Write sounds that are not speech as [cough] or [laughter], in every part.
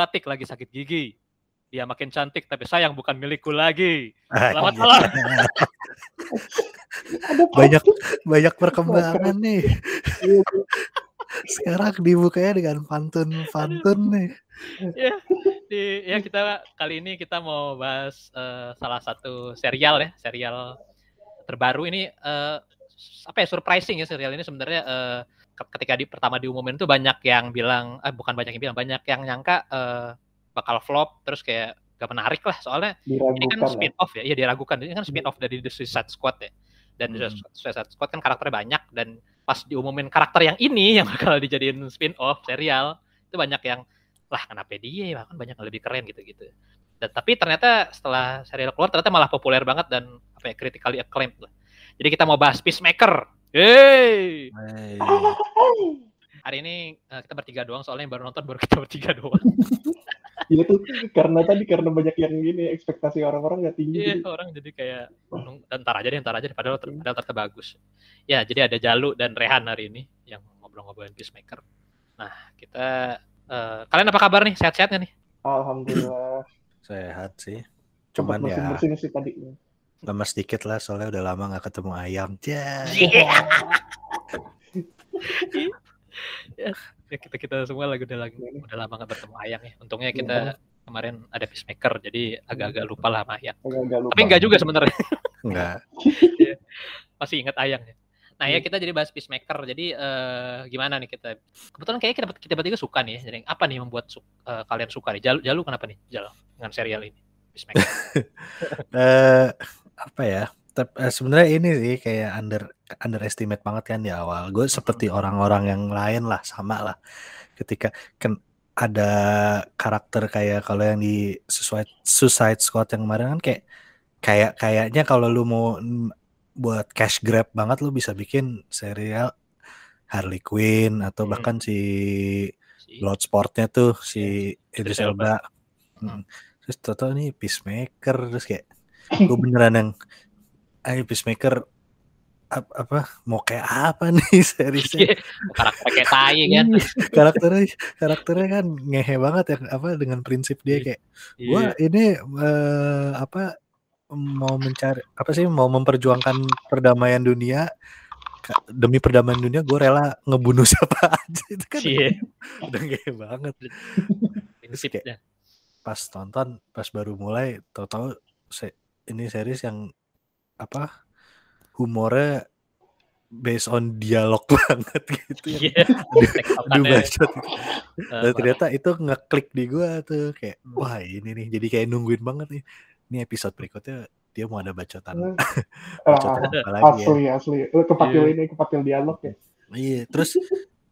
Latik lagi sakit gigi. Dia makin cantik tapi sayang bukan milikku lagi. [laughs] Selamat malam. banyak banyak perkembangan nih. [laughs] Sekarang dibukanya dengan pantun-pantun nih. ya, di, ya kita kali ini kita mau bahas uh, salah satu serial ya, serial terbaru ini uh, apa ya surprising ya serial ini sebenarnya uh, ketika di pertama diumumin tuh banyak yang bilang eh bukan banyak yang bilang banyak yang nyangka uh, bakal flop terus kayak gak menarik lah soalnya diragukan ini kan spin off ya, ya diragukan. Ini kan spin off dari The Suicide Squad ya. Dan hmm. Suicide Squad kan karakternya banyak dan pas diumumin karakter yang ini yang bakal dijadiin spin off serial itu banyak yang lah kenapa dia? Bahkan banyak yang lebih keren gitu gitu dan tapi ternyata setelah serial keluar ternyata malah populer banget dan apa ya critically acclaimed lah. Jadi kita mau bahas Peacemaker Hey. hey. [laughs] Hari ini uh, kita bertiga doang soalnya yang baru nonton baru kita bertiga doang. [laughs] Iya tuh karena tadi karena banyak yang gini ekspektasi orang-orang nggak tinggi. Iya jadi. orang jadi kayak ntar aja deh ntar aja deh padahal ter, padahal ternyata bagus. Ya jadi ada Jalu dan Rehan hari ini yang ngobrol-ngobrolin Peacemaker. Nah kita uh, kalian apa kabar nih sehat-sehat nih? Alhamdulillah. Sehat sih. Cuman ya. Bersin sih tadi lemas sedikit lah soalnya udah lama nggak ketemu ayam. Yeah. ya kita kita semua lagi udah lagi udah lama nggak bertemu ayam ya. Untungnya kita yeah. kemarin ada peacemaker jadi agak-agak lupa lah sama ayam. Tapi enggak juga sebenarnya. Enggak. ya, masih ingat ayam ya. Nah ya kita jadi bahas peacemaker. Jadi uh, gimana nih kita? Kebetulan kayaknya kita kita bertiga suka nih. Ya. Jadi apa nih membuat su uh, kalian suka nih? Jalu, Jalu kenapa nih? Jalu dengan serial ini? Peacemaker. uh, [laughs] apa ya eh, sebenarnya ini sih kayak under underestimate banget kan di awal gue seperti orang-orang yang lain lah sama lah ketika kan ada karakter kayak kalau yang di sesuai Suicide Squad yang kemarin kan kayak kayak kayaknya kalau lu mau buat cash grab banget lu bisa bikin serial Harley Quinn atau hmm. bahkan si Bloodsportnya tuh si Idris Elba. Hmm. Terus toto nih Peacemaker terus kayak gue beneran yang ayo peacemaker ap, apa mau kayak apa nih [laughs] seriesnya? Karakter kayak tai kan? iya, karakternya karakternya kan ngehe banget ya apa dengan prinsip dia kayak gua iya. ini uh, apa mau mencari apa sih mau memperjuangkan perdamaian dunia demi perdamaian dunia gue rela ngebunuh [laughs] siapa aja. Itu kan yeah. [laughs] udah ngehe banget. Kayak pas tonton pas baru mulai tau-tau ini series yang apa humornya based on dialog [laughs] banget gitu ya. Yeah. Aduh bacot. Dan ternyata itu ngeklik di gua tuh kayak hmm. wah ini nih jadi kayak nungguin banget nih. Ini episode berikutnya dia mau ada bacotan. [laughs] bacotan uh, apa lagi asli, ya. Asli asli. Kepatil yeah. ini kepatil dialog ya. Iya, terus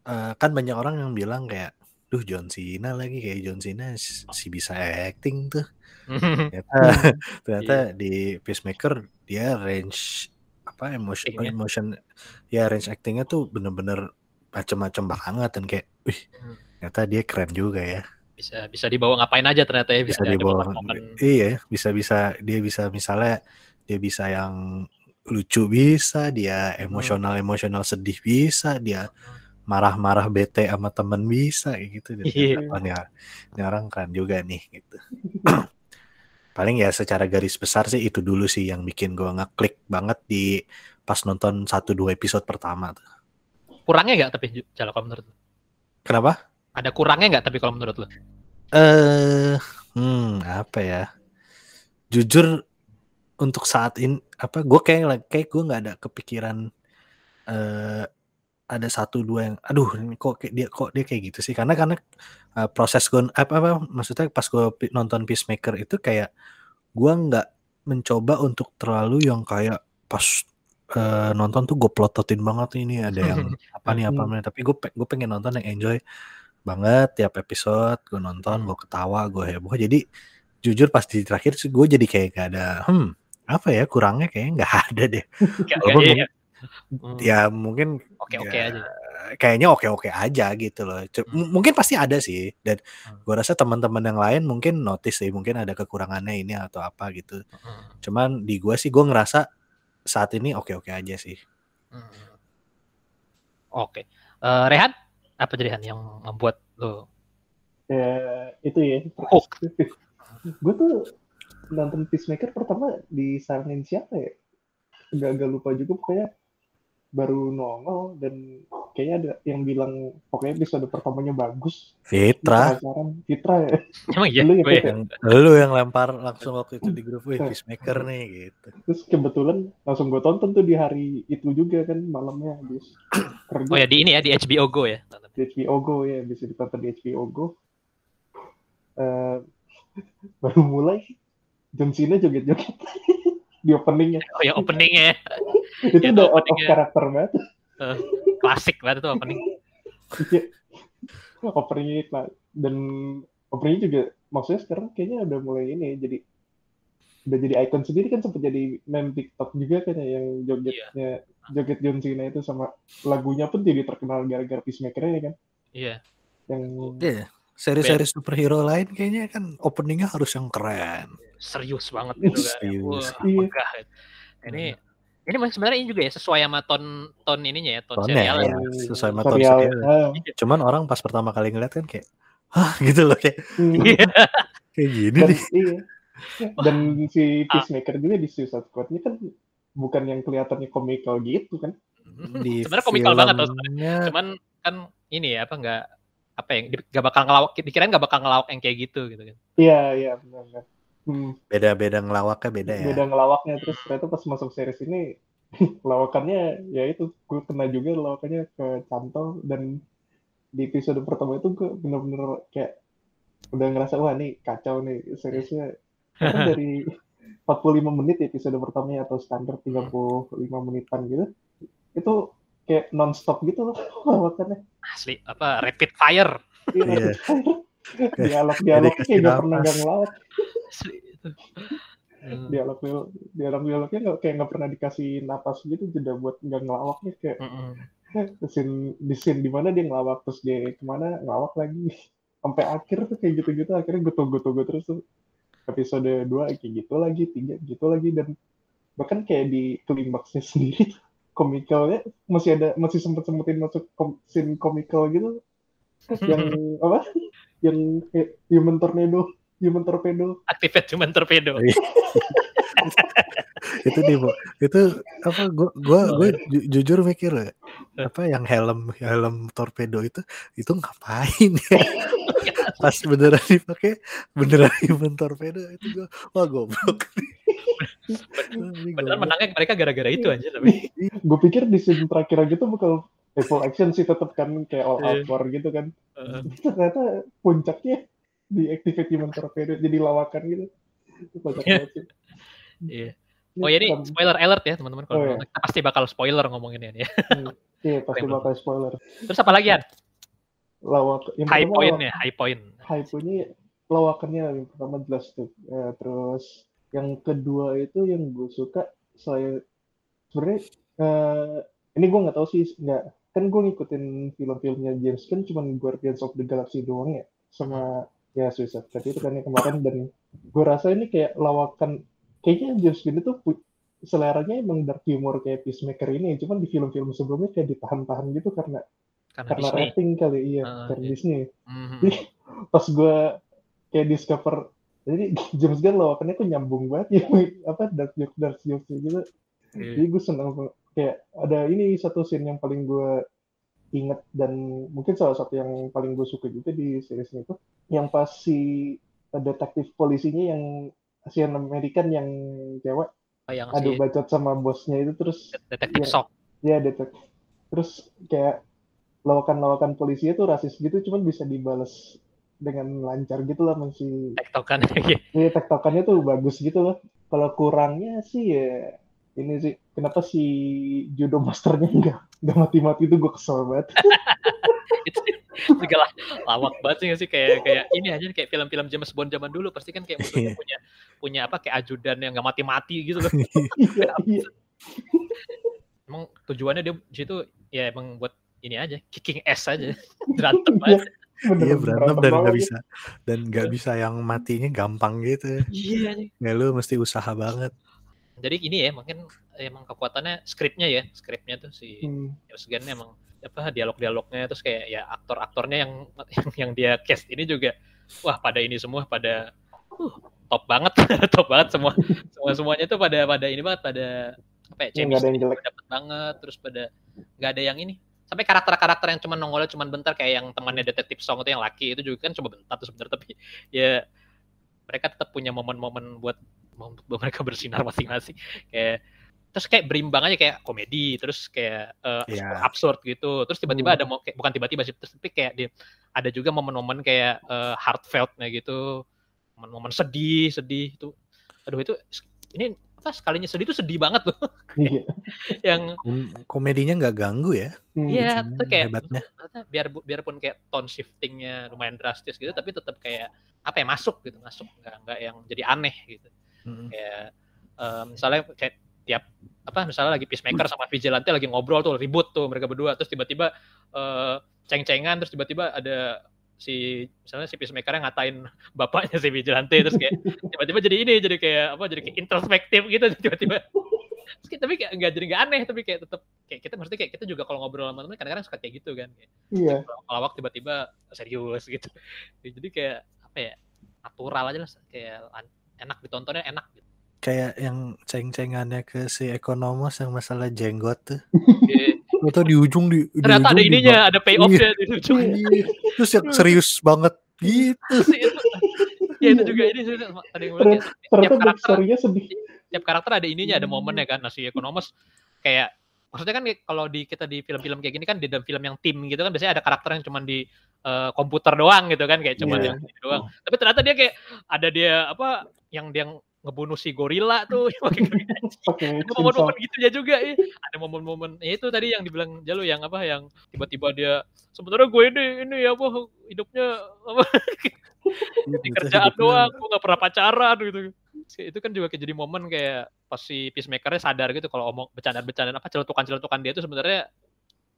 uh, kan banyak orang yang bilang kayak duh John Cena lagi kayak John Cena si bisa acting tuh [laughs] ternyata [laughs] ternyata yeah. di Peacemaker dia range apa emotion yeah. emotion ya range actingnya tuh bener-bener macem-macem banget dan kayak wih hmm. ternyata dia keren juga ya bisa bisa dibawa ngapain aja ternyata ya bisa, bisa dibawa iya bisa bisa dia bisa misalnya dia bisa yang lucu bisa dia hmm. emosional emosional sedih bisa dia hmm. marah-marah bete sama temen bisa gitu dan yeah. ini orang keren juga nih gitu [laughs] paling ya secara garis besar sih itu dulu sih yang bikin gue ngeklik banget di pas nonton satu dua episode pertama tuh. Kurangnya nggak tapi kalau kalau menurut lu? Kenapa? Ada kurangnya nggak tapi kalau menurut lu? Eh, uh, hmm, apa ya? Jujur untuk saat ini apa gue kayak kayak gue nggak ada kepikiran uh, ada satu dua yang aduh ini kok kayak dia kok dia kayak gitu sih? Karena karena uh, proses gue apa apa maksudnya pas gue nonton Peacemaker itu kayak gue nggak mencoba untuk terlalu yang kayak pas uh, nonton tuh gue plototin banget ini ada yang [laughs] apa nih apa nih tapi gue gue pengen nonton yang enjoy banget tiap episode gue nonton gue ketawa gue heboh. Jadi jujur pas di terakhir sih gue jadi kayak gak ada hmm apa ya kurangnya kayak nggak [laughs] ada deh. Walaupun iya, iya. Hmm. Ya mungkin oke-oke ya, aja. Kayaknya oke-oke aja gitu loh. Hmm. Mungkin pasti ada sih dan hmm. gua rasa teman-teman yang lain mungkin notice sih mungkin ada kekurangannya ini atau apa gitu. Hmm. Cuman di gua sih gua ngerasa saat ini oke-oke aja sih. Hmm. Oke. Uh, Rehan apa jadi Han yang membuat lo ya itu ya. Oh. [laughs] gue tuh nonton Peacemaker pertama disaranin siapa ya? Agak-agak lupa juga pokoknya baru nongol dan kayaknya ada yang bilang pokoknya episode pertamanya bagus. Fitra. Fitra ya. Emang iya, Lu ya, gue ya. Ya? yang lu yang lempar langsung waktu itu di grup, wih peacemaker nih gitu. Terus kebetulan langsung gue tonton tuh di hari itu juga kan malamnya habis kerja Oh ya di ini ya di HBO Go ya. di HBO Go ya bisa ditonton di HBO Go. Eh, [laughs] baru mulai John Cena joget-joget di openingnya. [laughs] Oh yang openingnya ya. [laughs] Itu Ya, udah out of karakter banget. klasik banget tuh opening. Iya. openingnya lah. Dan openingnya juga maksudnya sekarang kayaknya udah mulai ini jadi udah jadi icon sendiri kan sempat jadi meme TikTok juga kan ya, yang jogetnya joget John Cena itu sama lagunya pun jadi terkenal gara-gara Peacemaker ya kan Iya. yang Iya, seri-seri superhero lain kayaknya kan openingnya harus yang keren. Serius banget gitu kan. Serius. Wah, Iya. megah. Ini ini sebenarnya ini juga ya sesuai sama ton ton ininya ya, ton Tonnya serial. ya, sesuai sama ton serial serial. ah, Cuman orang pas pertama kali ngeliat kan kayak, hah [laughs] gitu loh kayak hmm. Iya. [laughs] kayak gini dan nih. iya dan si Ah. Peacemaker juga di Suicide Squad-nya kan bukan yang kelihatannya komikal gitu kan Di [laughs] Sebenarnya komikal banget tuh. Cuman kan ini ya apa enggak apa yang nggak bakal ngelawak dikirain nggak bakal ngelawak yang kayak gitu gitu kan. iya iya benar benar hmm, beda-beda ngelawaknya beda ya. beda ngelawaknya terus ternyata pas masuk series ini [laughs] lawakannya ya itu gue kena juga lawakannya ke cantol dan di episode pertama itu gue bener-bener kayak udah ngerasa wah nih kacau nih seriesnya [laughs] Karena dari 45 menit ya episode pertamanya atau standar 35 menitan gitu itu kayak non-stop gitu loh [laughs] lawakannya Asli apa rapid fire. Iya. dialog-dialog Jadi [laughs] kasih kayak gak pernah nafas. gak ngelawak [laughs] dialog dialog dialognya nggak kayak nggak pernah dikasih napas gitu jeda buat nggak ngelawaknya kayak Mm-mm. [laughs] scene di scene di mana dia ngelawak terus dia ke mana ngelawak lagi. Sampai akhir tuh kayak gitu-gitu akhirnya gue tunggu tunggu terus tuh. Episode 2 kayak gitu lagi tiga gitu lagi dan bahkan kayak di klimaksnya sendiri komikalnya masih ada masih sempet sempetin masuk kom, scene komikal gitu. Yang apa yang human tornado human torpedo Activate human torpedo. Iya. [laughs] itu nih Bu. itu apa gua gua gua ju- jujur mikir ya, apa yang helm helm torpedo itu itu ngapain ya [laughs] pas beneran dipakai beneran human torpedo itu gua wah goblok Ini Beneran menangnya mereka gara-gara itu aja tapi. gue pikir di scene terakhir aja tuh bakal full action sih tetap kan kayak all out Iya. war gitu kan Uh, [laughs] ternyata puncaknya di activate human torpedo jadi lawakan gitu itu kocak Iya. banget sih Iya. Oh ya ini spoiler alert ya teman-teman kalau Oh, iya. kita pasti bakal spoiler ngomongin ini ya. iya pasti Keren bakal spoiler Terus apa lagi ya? lawak yang High point lawak- ya, high point. high pointnya lawakannya yang pertama jelas tuh Eh, terus yang kedua itu yang gue suka saya sebenarnya eh, ini gue nggak tahu sih nggak kan gue ngikutin film-filmnya James Gunn cuman Guardians of the Galaxy doang ya sama ya Suicide Squad itu kan yang kemarin dan gue rasa ini kayak lawakan kayaknya James Gunn itu seleranya emang dark humor kayak Peacemaker ini cuman di film-film sebelumnya kayak ditahan-tahan gitu karena Karena karena Disney. rating kali iya Ah, karena iya. Disney Mhm. pas gue kayak discover jadi James Gunn lawakannya tuh nyambung banget ya [laughs] apa dark joke dark jokes gitu Iya. jadi gue seneng banget. Kayak ada ini satu scene yang paling gue inget dan mungkin salah satu yang paling gue suka juga di series itu yang pas si detektif polisinya yang Asian American yang cewek Oh, yang adu si bacot sama bosnya itu terus detektif Iya. sok. ya detektif terus kayak lawakan-lawakan polisinya tuh rasis gitu cuman bisa dibales dengan lancar gitu lah masih tektokan. [laughs] Iya, tektokannya tuh bagus gitu loh. Kalau kurangnya sih ya ini sih kenapa si judo masternya nggak nggak mati-mati itu gue kesel banget. itu [laughs] juga lah lawak banget sih sih kayak kayak ini aja kayak film-film James Bond zaman dulu pasti kan kayak musuhnya punya punya apa kayak ajudan yang nggak mati-mati gitu loh. [laughs] Iya, iya. Emang tujuannya dia di situ ya emang buat ini aja kicking ass aja [laughs] berantem aja. Bener, iya berantem dan nggak bisa dan nggak bisa yang matinya gampang gitu Iya nih. ya lu mesti usaha banget Jadi ini ya mungkin emang kekuatannya skripnya ya skripnya tuh si Hmm, Gunn emang apa dialog-dialognya terus kayak ya aktor-aktornya yang yang yang dia cast ini juga wah pada ini semua pada uh, top banget [laughs] top banget semua semua semuanya tuh pada pada ini banget pada apa ya nggak ada yang chemistry jelek. dapet banget terus pada nggak ada yang ini sampai karakter-karakter yang cuma nongolnya cuma bentar kayak yang temannya detektif song itu yang laki itu juga kan cuma bentar tuh sebenarnya tapi ya mereka tetap punya momen-momen buat [laughs] buat mereka bersinar masing-masing kayak terus kayak berimbang aja kayak komedi terus kayak eh, Iya. absurd gitu terus tiba-tiba Hmm. ada mau kayak bukan tiba-tiba sih terus tapi kayak dia ada juga momen-momen kayak eh, heartfeltnya gitu momen-momen sedih sedih itu aduh itu ini apa sekalinya sedih itu sedih banget loh [laughs] Iya. yang Kom- komedinya nggak ganggu ya Hmm. Iya, Hmm, itu kayak hebatnya. biar biarpun kayak tone shiftingnya lumayan drastis gitu, tapi tetap kayak apa ya masuk gitu, masuk nggak nggak yang jadi aneh gitu. Mm. Kayak eh, misalnya kayak tiap apa misalnya lagi peacemaker sama vigilante lagi ngobrol tuh ribut tuh mereka berdua, terus tiba-tiba eh, ceng-cengan, terus tiba-tiba ada si misalnya si peacemaker ngatain [laughs] bapaknya si vigilante terus kayak tiba-tiba jadi ini jadi kayak apa jadi kayak introspektif gitu [laughs] tiba-tiba tapi kayak nggak jadi nggak aneh tapi kayak tetap kayak kita maksudnya kayak kita juga kalau ngobrol sama temen kadang-kadang suka kayak gitu kan kayak Iya. kalau waktu tiba-tiba serius gitu [laughs] jadi kayak apa ya natural aja lah kayak enak ditontonnya enak gitu. Kayak yang ceng-cengannya ke si ekonomos yang masalah jenggot tuh. Jadi, atau di ujung di di ternyata ada ujung di ininya ada payoffnya di ujung. Iya. terus yang serius banget. Gitu. Sih, itu. Ya itu juga ini sih tadi yang bilang, tiap karakter sedih. tiap karakter ada ininya ada momennya kan. Nah si ekonomos kayak maksudnya kan kalau di kita di film-film kayak gini kan di dalam film yang tim gitu kan biasanya ada karakter yang cuma di eh, komputer doang gitu kan kayak cuma Iya. yang doang. Tapi ternyata dia kayak ada dia apa yang dia ngebunuh si gorila tuh. [laughs] Pakai kaki. Pakai ada momen-momen gitu ya juga ya. ada momen-momen ya itu tadi yang dibilang Jalu yang apa yang tiba-tiba dia sebenarnya gue ini ini ya apa hidupnya apa? [laughs] Di kerjaan doang gue gak pernah pacaran gitu itu kan juga kayak jadi momen kayak pas si peacemakernya sadar gitu kalau omong bercandaan-bercandaan apa celutukan-celutukan dia itu sebenarnya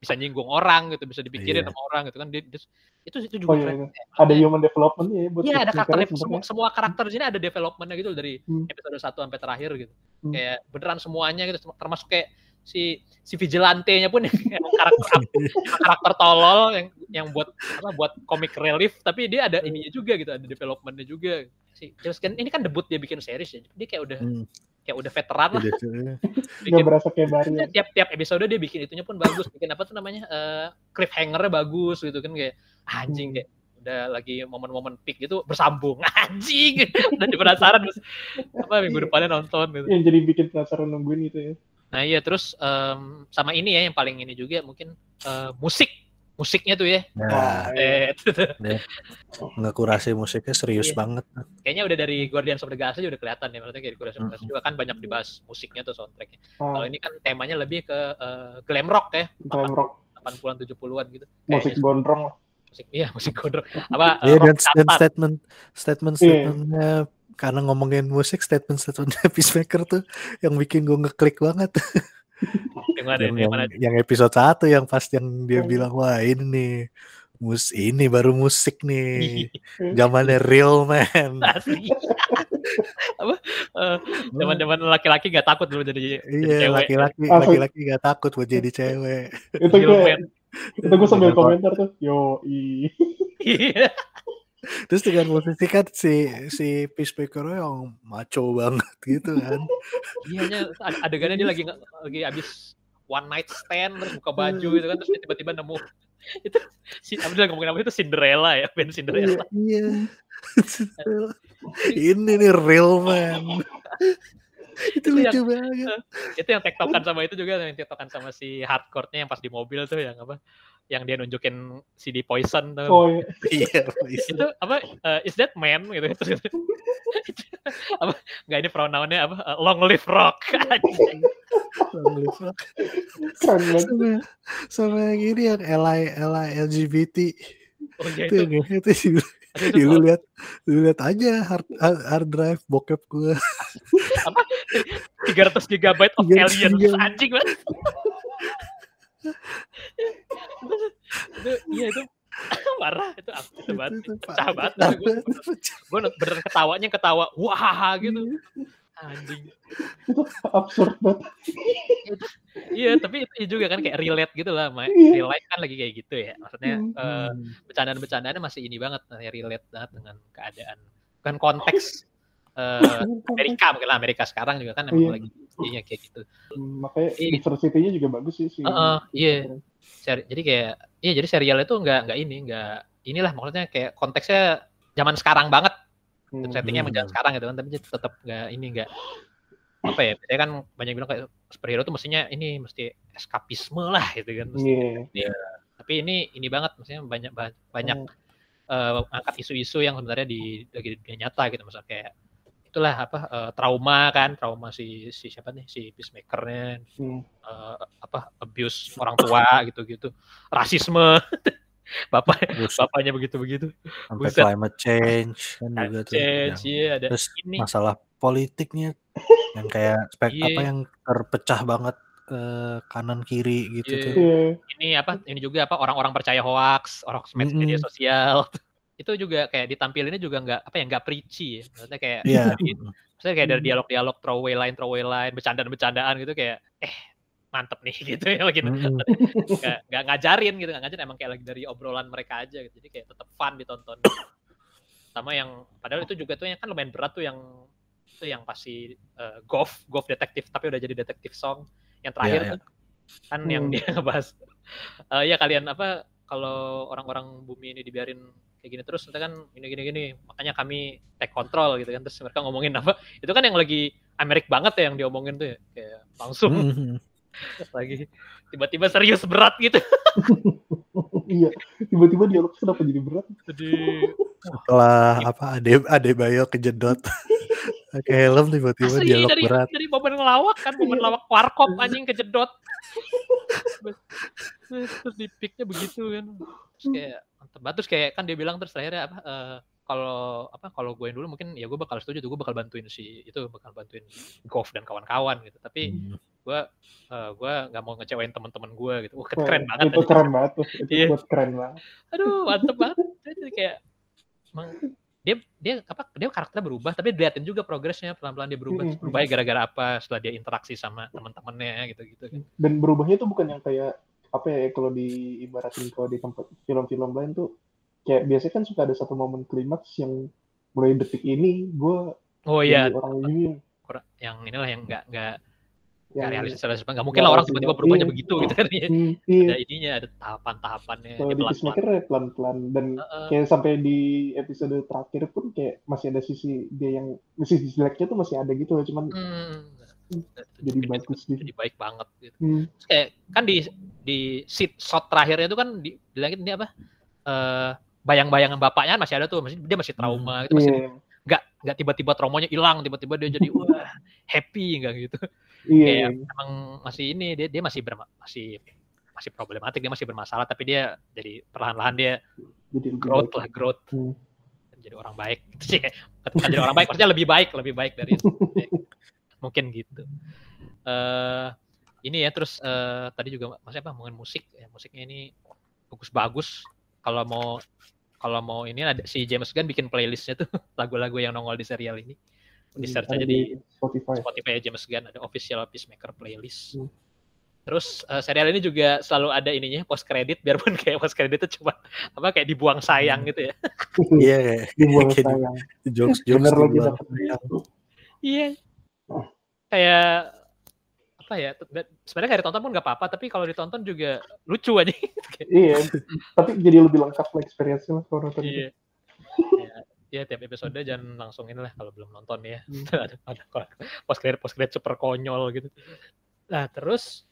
bisa nyinggung orang gitu bisa dipikirin Iya. sama orang gitu kan dia, dia- itu itu Oh juga iya, keren. iya. Ada human development ya buat Iya ada karakter semua, semua karakter di sini ada developmentnya gitu dari Hmm. episode 1 sampai terakhir gitu. Hmm. Kayak beneran semuanya gitu termasuk kayak si si vigilante-nya pun yang [laughs] yang karakter karakter tolol yang yang buat apa buat comic relief tapi dia ada ininya juga gitu ada developmentnya juga si James Gunn ini kan debut dia bikin series ya dia kayak udah Hmm. Kayak udah veteran lah. [laughs] Nggak bikin berasa kayak baru ya. tiap tiap episode dia bikin itunya pun bagus. Bikin apa tuh namanya eh cliffhanger-nya bagus gitu kan kayak anjing kayak udah lagi momen-momen peak gitu bersambung. [laughs] Anjing! Udah penasaran terus apa minggu depannya nonton gitu. Yang jadi bikin penasaran nungguin itu ya. nah iya terus em, sama ini ya yang paling ini juga mungkin eh, musik musiknya tuh ya Nah, iya. Eh, ngekurasi musiknya serius Iya. banget. kayaknya udah dari Guardians of the Galaxy udah kelihatan ya maksudnya kayak di Guardians of the Galaxy juga kan banyak dibahas musiknya tuh soundtracknya Ah, kalau ini kan temanya lebih ke eh, glam rock ya glam rock, 80-an 70-an gitu musik Kayaknya gondrong lah. musik iya musik gondrong apa Iya eh, dan, dan statement statement Iya. statementnya karena ngomongin musik statement statementnya [laughs] Peacemaker tuh yang bikin gue ngeklik banget. [laughs] yang mana yang, yang mana yang, episode 1 yang pas yang dia Hmm. bilang wah ini nih mus ini baru musik nih Hmm. zamannya real man. [laughs] apa eh, zaman-zaman laki-laki gak takut dulu jadi, Iya cewek laki-laki Asli. laki-laki gak takut buat jadi cewek. Itu gue, itu gue sambil komentar tuh. Yo, i. Iya. Terus dengan posisi kan si si Peacemaker yang maco banget gitu kan. Iya, nya, ad- adegannya dia lagi lagi abis one night stand terus buka baju gitu kan terus tiba-tiba nemu [laughs] itu si apa dia ngomongin apa itu Cinderella ya band Cinderella Iya. [laughs] ini nih real man. [laughs] itu Itu lucu banget. itu yang tektokan sama itu juga yang tektokan sama si hardcore-nya yang pas di mobil tuh yang apa yang dia nunjukin CD Poison tuh. Oh iya. [laughs] Iya, itu apa eh, is that man? Gitu terus itu, [laughs] apa nggak ini pronounnya apa eh, long live rock. [laughs] Anjing. Keren banget. sama sama yang ini yang LI LI LGBT oh iya itu itu, itu sih. itu, itu Ya, lu lihat lu lihat aja hard hard, hard drive bokep gua. 300 gigabyte of 300 aliens. anjing banget itu iya itu [laughs] marah itu aku itu banget pecah banget gue bener ketawanya ketawa wah gitu Anjing. itu absurd banget Iya, tapi itu juga kan kayak relate gitu lah, sama Iya. real life kan lagi kayak gitu ya. Maksudnya Hmm. eh, Hmm. bercandaan-bercandaannya masih ini banget, kayak relate banget dengan keadaan. Bukan konteks eh, Amerika mungkin lah Amerika sekarang juga kan emang Iya. lagi iya kayak gitu. Hmm, makanya Iya. diversity-nya juga bagus sih sih Heeh, iya. Seri- jadi kayak iya jadi serial itu nggak nggak ini nggak inilah maksudnya kayak konteksnya zaman sekarang banget Hmm. settingnya emang Hmm. zaman sekarang gitu kan tapi tetap nggak ini nggak apa ya biasanya kan banyak bilang kayak superhero tuh mestinya ini mesti eskapisme lah gitu kan Mesti- Iya. tapi ini ini banget maksudnya banyak ba- banyak eh, angkat isu-isu yang sebenarnya di lagi di dunia nyata gitu misalnya kayak itulah apa eh, trauma kan trauma si si siapa nih si peacemakernya Hmm. eh, apa abuse orang tua [laughs] gitu-gitu rasisme [laughs] bapak Terus bapaknya begitu-begitu sampai buset. climate change kan juga tuh. change yang- iya ada Terus ini masalah politiknya yang kayak spek Iya. apa yang terpecah banget eh, kanan kiri gitu Iya. tuh. Iya. ini apa ini juga apa orang-orang percaya hoax orang med- media sosial [laughs] itu juga kayak ditampilinnya juga nggak apa ya nggak preachy ya maksudnya kayak dari- [laughs] maksudnya kayak dari Hmm. dialog-dialog throwaway line throwaway line bercandaan-bercandaan gitu kayak eh mantep nih [laughs] gitu ya gitu Mm-mm. nggak nggak ngajarin gitu nggak ngajarin emang kayak lagi dari obrolan mereka aja gitu jadi kayak tetap fun ditonton sama yang padahal itu juga tuh yang kan lumayan berat tuh yang itu yang pasti uh, golf golf detektif tapi udah jadi detektif song yang terakhir Iya, iya. tuh kan yang Hmm. dia [laughs] ngebahas eh ya kalian apa kalau orang-orang bumi ini dibiarin kayak gini terus nanti kan gini gini gini makanya kami take control gitu kan terus mereka ngomongin apa [laughs] itu kan yang lagi Amerik banget ya yang diomongin tuh ya kayak langsung [laughs] Mm-mm. lagi tiba-tiba serius berat gitu [laughs] Iya. Tiba-tiba dialog kenapa jadi berat? jadi Setelah apa Ade Adebayo kejedot pakai helm tiba-tiba asli dialog dari berat. dari momen ngelawak kan momen lawak warkop anjing kejedot terus di picknya begitu kan terus kayak mantep banget terus kayak kan dia bilang terus akhirnya apa eh, kalau apa kalau gue yang dulu mungkin ya gue bakal setuju tuh gue bakal bantuin si itu bakal bantuin golf dan kawan-kawan gitu tapi Hmm. gue gue nggak mau ngecewain teman-teman gue gitu wah Wah, keren banget Itu anjing. keren banget tuh. Itu buat keren banget. aduh mantep banget jadi kayak emang dia dia apa dia karakternya berubah tapi dilihatin juga progresnya pelan-pelan dia berubah Mm-mm. berubah gara-gara apa setelah dia interaksi sama teman-temannya gitu-gitu kan Dan berubahnya tuh bukan yang kayak apa ya kalau diibaratin kalau di tempat film-film lain tuh kayak biasanya kan suka ada satu momen klimaks yang mulai detik ini gue oh iya orang ini kurang- yang inilah yang nggak nggak yang realistis realistis nggak mungkin lah orang tiba-tiba berubahnya Iya. begitu gitu kan ya. Hmm, iya. ada ininya ada tahapan-tahapannya Kalau di pelan-pelan Peacemaker ya pelan-pelan dan Heeh. kayak sampai di episode terakhir pun kayak masih ada sisi dia yang sisi jeleknya tuh masih ada gitu loh cuman Hmm. Jadi bagus gitu, jadi baik banget gitu. Hmm, Terus kayak kan di di sit shot terakhirnya itu kan di bilangin ini apa? Eh bayang-bayangan bapaknya masih ada tuh masih dia masih trauma gitu masih iya. nggak nggak tiba-tiba traumanya hilang tiba-tiba dia jadi [laughs] wah happy nggak gitu. Iya kayak emang masih ini dia dia masih berma, masih masih problematik dia masih bermasalah tapi dia jadi perlahan-lahan dia jadi growth baik. lah growth. Hmm. jadi orang baik. [laughs] Jadi orang baik maksudnya lebih baik lebih baik dari [laughs] mungkin gitu. Eh ini ya terus eh, tadi juga maksudnya apa? Ngomongin musik. Ya musiknya ini bagus-bagus. Kalau mau kalau mau ini ada si James Gunn bikin playlistnya tuh [laughs] lagu-lagu yang nongol di serial ini. Di search aja di Spotify. Spotify James Gunn. Ada official Peacemaker playlist. Hmm. Terus eh, serial ini juga selalu ada ininya post credit. [laughs] Biarpun kayak post credit itu cuma apa kayak dibuang sayang gitu ya. Iya kayak dibuang sayang. jokes jokes bener lagi Iya. Kayak apa ya? Sebenarnya kayak ditonton pun nggak apa-apa, tapi kalau ditonton juga lucu aja. [laughs] iya tapi jadi lebih lengkap lah experience-nya lah kalau nonton Iya. Ya, ya tiap episode jangan langsung ini lah kalau belum nonton ya. Hmm. [laughs] ada ada post credit post credit super konyol gitu. Nah terus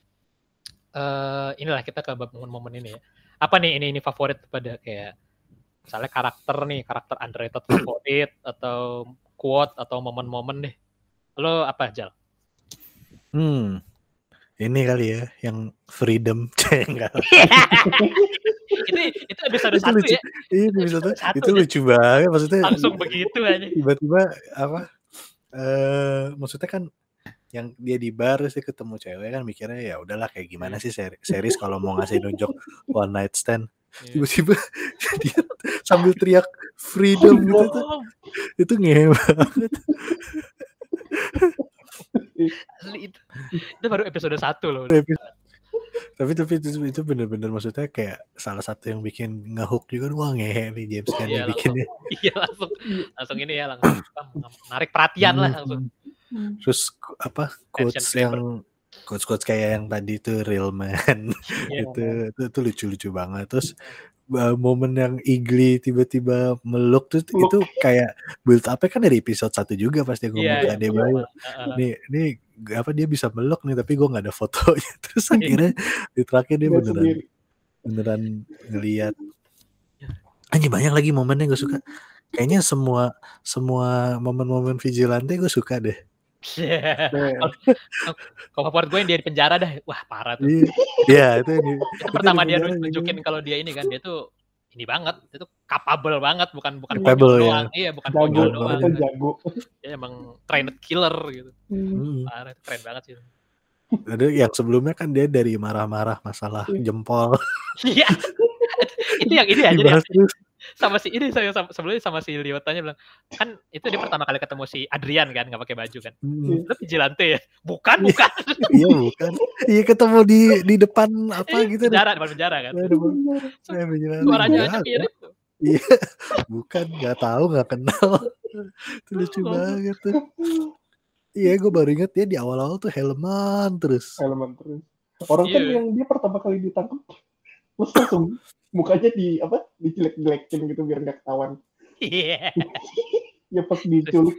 eh inilah kita ke bab momen-momen ini ya. Apa nih ini ini favorit pada kayak misalnya karakter nih karakter underrated [coughs] favorit atau quote atau momen-momen deh. Lo apa Jal? Hmm. Ini kali ya yang freedom [laughs] enggak. itu itu episode Itu satu lucu. ya Iya, episode Satu itu ya. lucu banget maksudnya. langsung begitu aja. tiba-tiba apa eh maksudnya kan yang dia di bar sih ketemu cewek kan mikirnya ya udahlah kayak gimana sih seri series kalau mau ngasih nunjuk one night stand Iya. tiba-tiba [laughs] dia sambil teriak freedom gitu tuh Oh, itu ngehe banget itu baru episode satu loh. tapi tapi itu itu bener-bener maksudnya kayak salah satu yang bikin ngehook juga wah ngehe nih James Iya, yang bikinnya Iya langsung. Langsung ini ya langsung apa, narik perhatian lah langsung. terus apa quotes Action yang quotes quotes kayak yang tadi itu real man. Iya. itu, itu itu lucu-lucu banget. Terus uh, momen yang Igli tiba-tiba meluk tuh Meluk. itu kayak build up kan dari episode satu juga pasti ngomong Iya, ke iya. Adebayo Heeh. nih nih apa dia bisa meluk nih tapi gue nggak ada fotonya [laughs] terus akhirnya di terakhir dia Dia beneran sendiri. beneran ngeliat anjir banyak lagi momennya gue suka kayaknya semua semua momen-momen vigilante gue suka deh Iya. Nah, Kalau favorit gue yang dia di penjara dah. Wah, parah tuh. Iya, Iya, itu ini. Itu pertama di dia nunjukin kalau dia ini kan dia tuh ini banget, itu capable banget, bukan bukan Capable, ya. doang. Iya, bukan jago, Jago, doang. jago. Dia emang trained killer gitu. Hmm. Parah, itu keren banget sih. Ada yang sebelumnya kan dia dari marah-marah masalah jempol. Iya. [laughs] itu yang ini terus. Sama si ini saya sama, sebelumnya sama si Liotanya bilang kan itu dia pertama kali ketemu si Adrian kan nggak pakai baju kan Hmm, lu vigilante ya bukan bukan Iya bukan. Iya ketemu di di depan apa gitu. deh. penjara depan penjara kan Aduh, saya bilang, suaranya aja "Enggak, mirip tuh Iya, bukan nggak tahu nggak kenal. Itu lucu banget tuh. Iya, gue baru inget dia di awal-awal tuh helman terus. elemen terus. Orang kan Iya. yang dia pertama kali ditangkap, terus langsung mukanya di apa dijelek-jelekin gitu biar nggak ketahuan. iya [laughs] Ya pas diculik,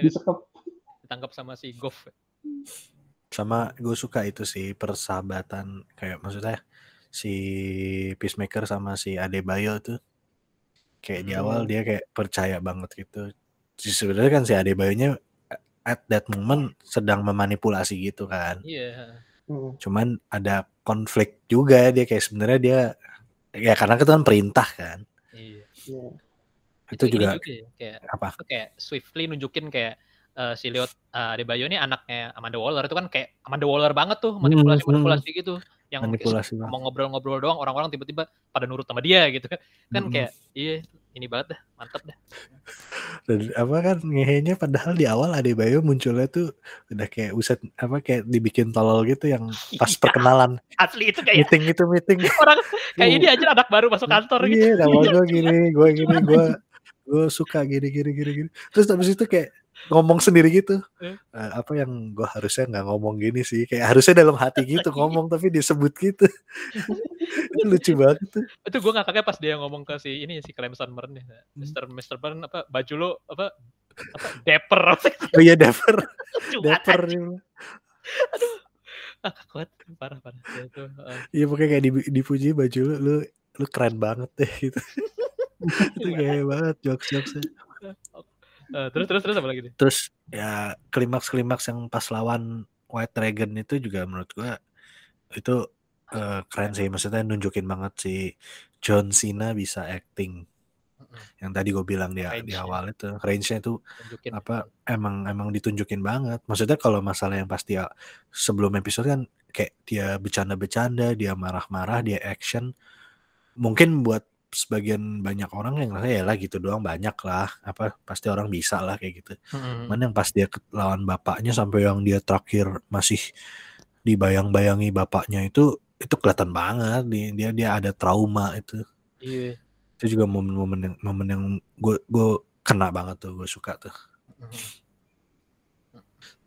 disekap. ditangkap sama si Goff Sama gue suka itu sih persahabatan kayak maksudnya si Peacemaker sama si Adebayo tuh kayak di awal Hmm. dia kayak percaya banget gitu. Sebenarnya kan si Adebayonya at that moment sedang memanipulasi gitu kan. iya Hmm. Cuman ada konflik juga dia kayak sebenarnya dia ya karena itu kan perintah kan. iya Ya. Itu ini juga ya, kayak apa? itu kayak swiftly nunjukin kayak eh, si Liot uh, Adebayo ini anaknya Amanda Waller itu kan kayak Amanda Waller banget tuh manipulasi manipulasi gitu yang Hmm, manipulasi banget. mau ngobrol-ngobrol doang orang-orang tiba-tiba pada nurut sama dia gitu kan kan Mm-mm. kayak iya ini banget dah mantap dah. Dan apa kan ngehenya padahal di awal Adebayo munculnya tuh udah kayak uset apa kayak dibikin tolol gitu yang pas Iya. perkenalan. asli itu kayak meeting itu meeting. [laughs] Orang kayak ini aja anak baru masuk kantor gitu. iya nama gue [laughs] gini gue gini gue gue suka gini gini gini gini. Terus habis itu kayak ngomong sendiri gitu Eh. Eh, apa yang gue harusnya nggak ngomong gini sih kayak harusnya dalam hati gitu ngomong tapi disebut gitu [laughs] itu lucu banget tuh itu gue ngakaknya pas dia ngomong ke si ini si Clemson Burn ya Hmm. Mr. Mr. Burn apa baju lo apa apa dapper oh iya banget dia bilang. ah kuat parah parah Ya, itu Iya pokoknya kayak di- dipuji baju lu, lu lu keren banget deh gitu. [laughs] itu kayak banget jokes jokesnya. Eh, terus terus terus apa lagi nih Terus ya klimaks klimaks yang pas lawan White Dragon itu juga menurut gua itu eh, keren sih. Maksudnya nunjukin banget si John Cena bisa acting. Yang tadi gue bilang di, di awal itu range-nya itu tunjukin apa emang emang ditunjukin banget. Maksudnya kalau masalah yang pasti ya sebelum episode kan kayak dia bercanda-bercanda, dia marah-marah, dia action. Mungkin buat sebagian banyak orang yang ngerasa ya lah gitu doang banyak lah apa pasti orang bisa lah kayak gitu. Mm-mm. Cuman yang pas dia lawan bapaknya sampai yang dia terakhir masih dibayang-bayangi bapaknya itu itu kelihatan banget dia dia, dia ada trauma itu. iya Itu juga momen-momen yang momen yang gue gue kena banget tuh gue suka tuh. Mm-mm.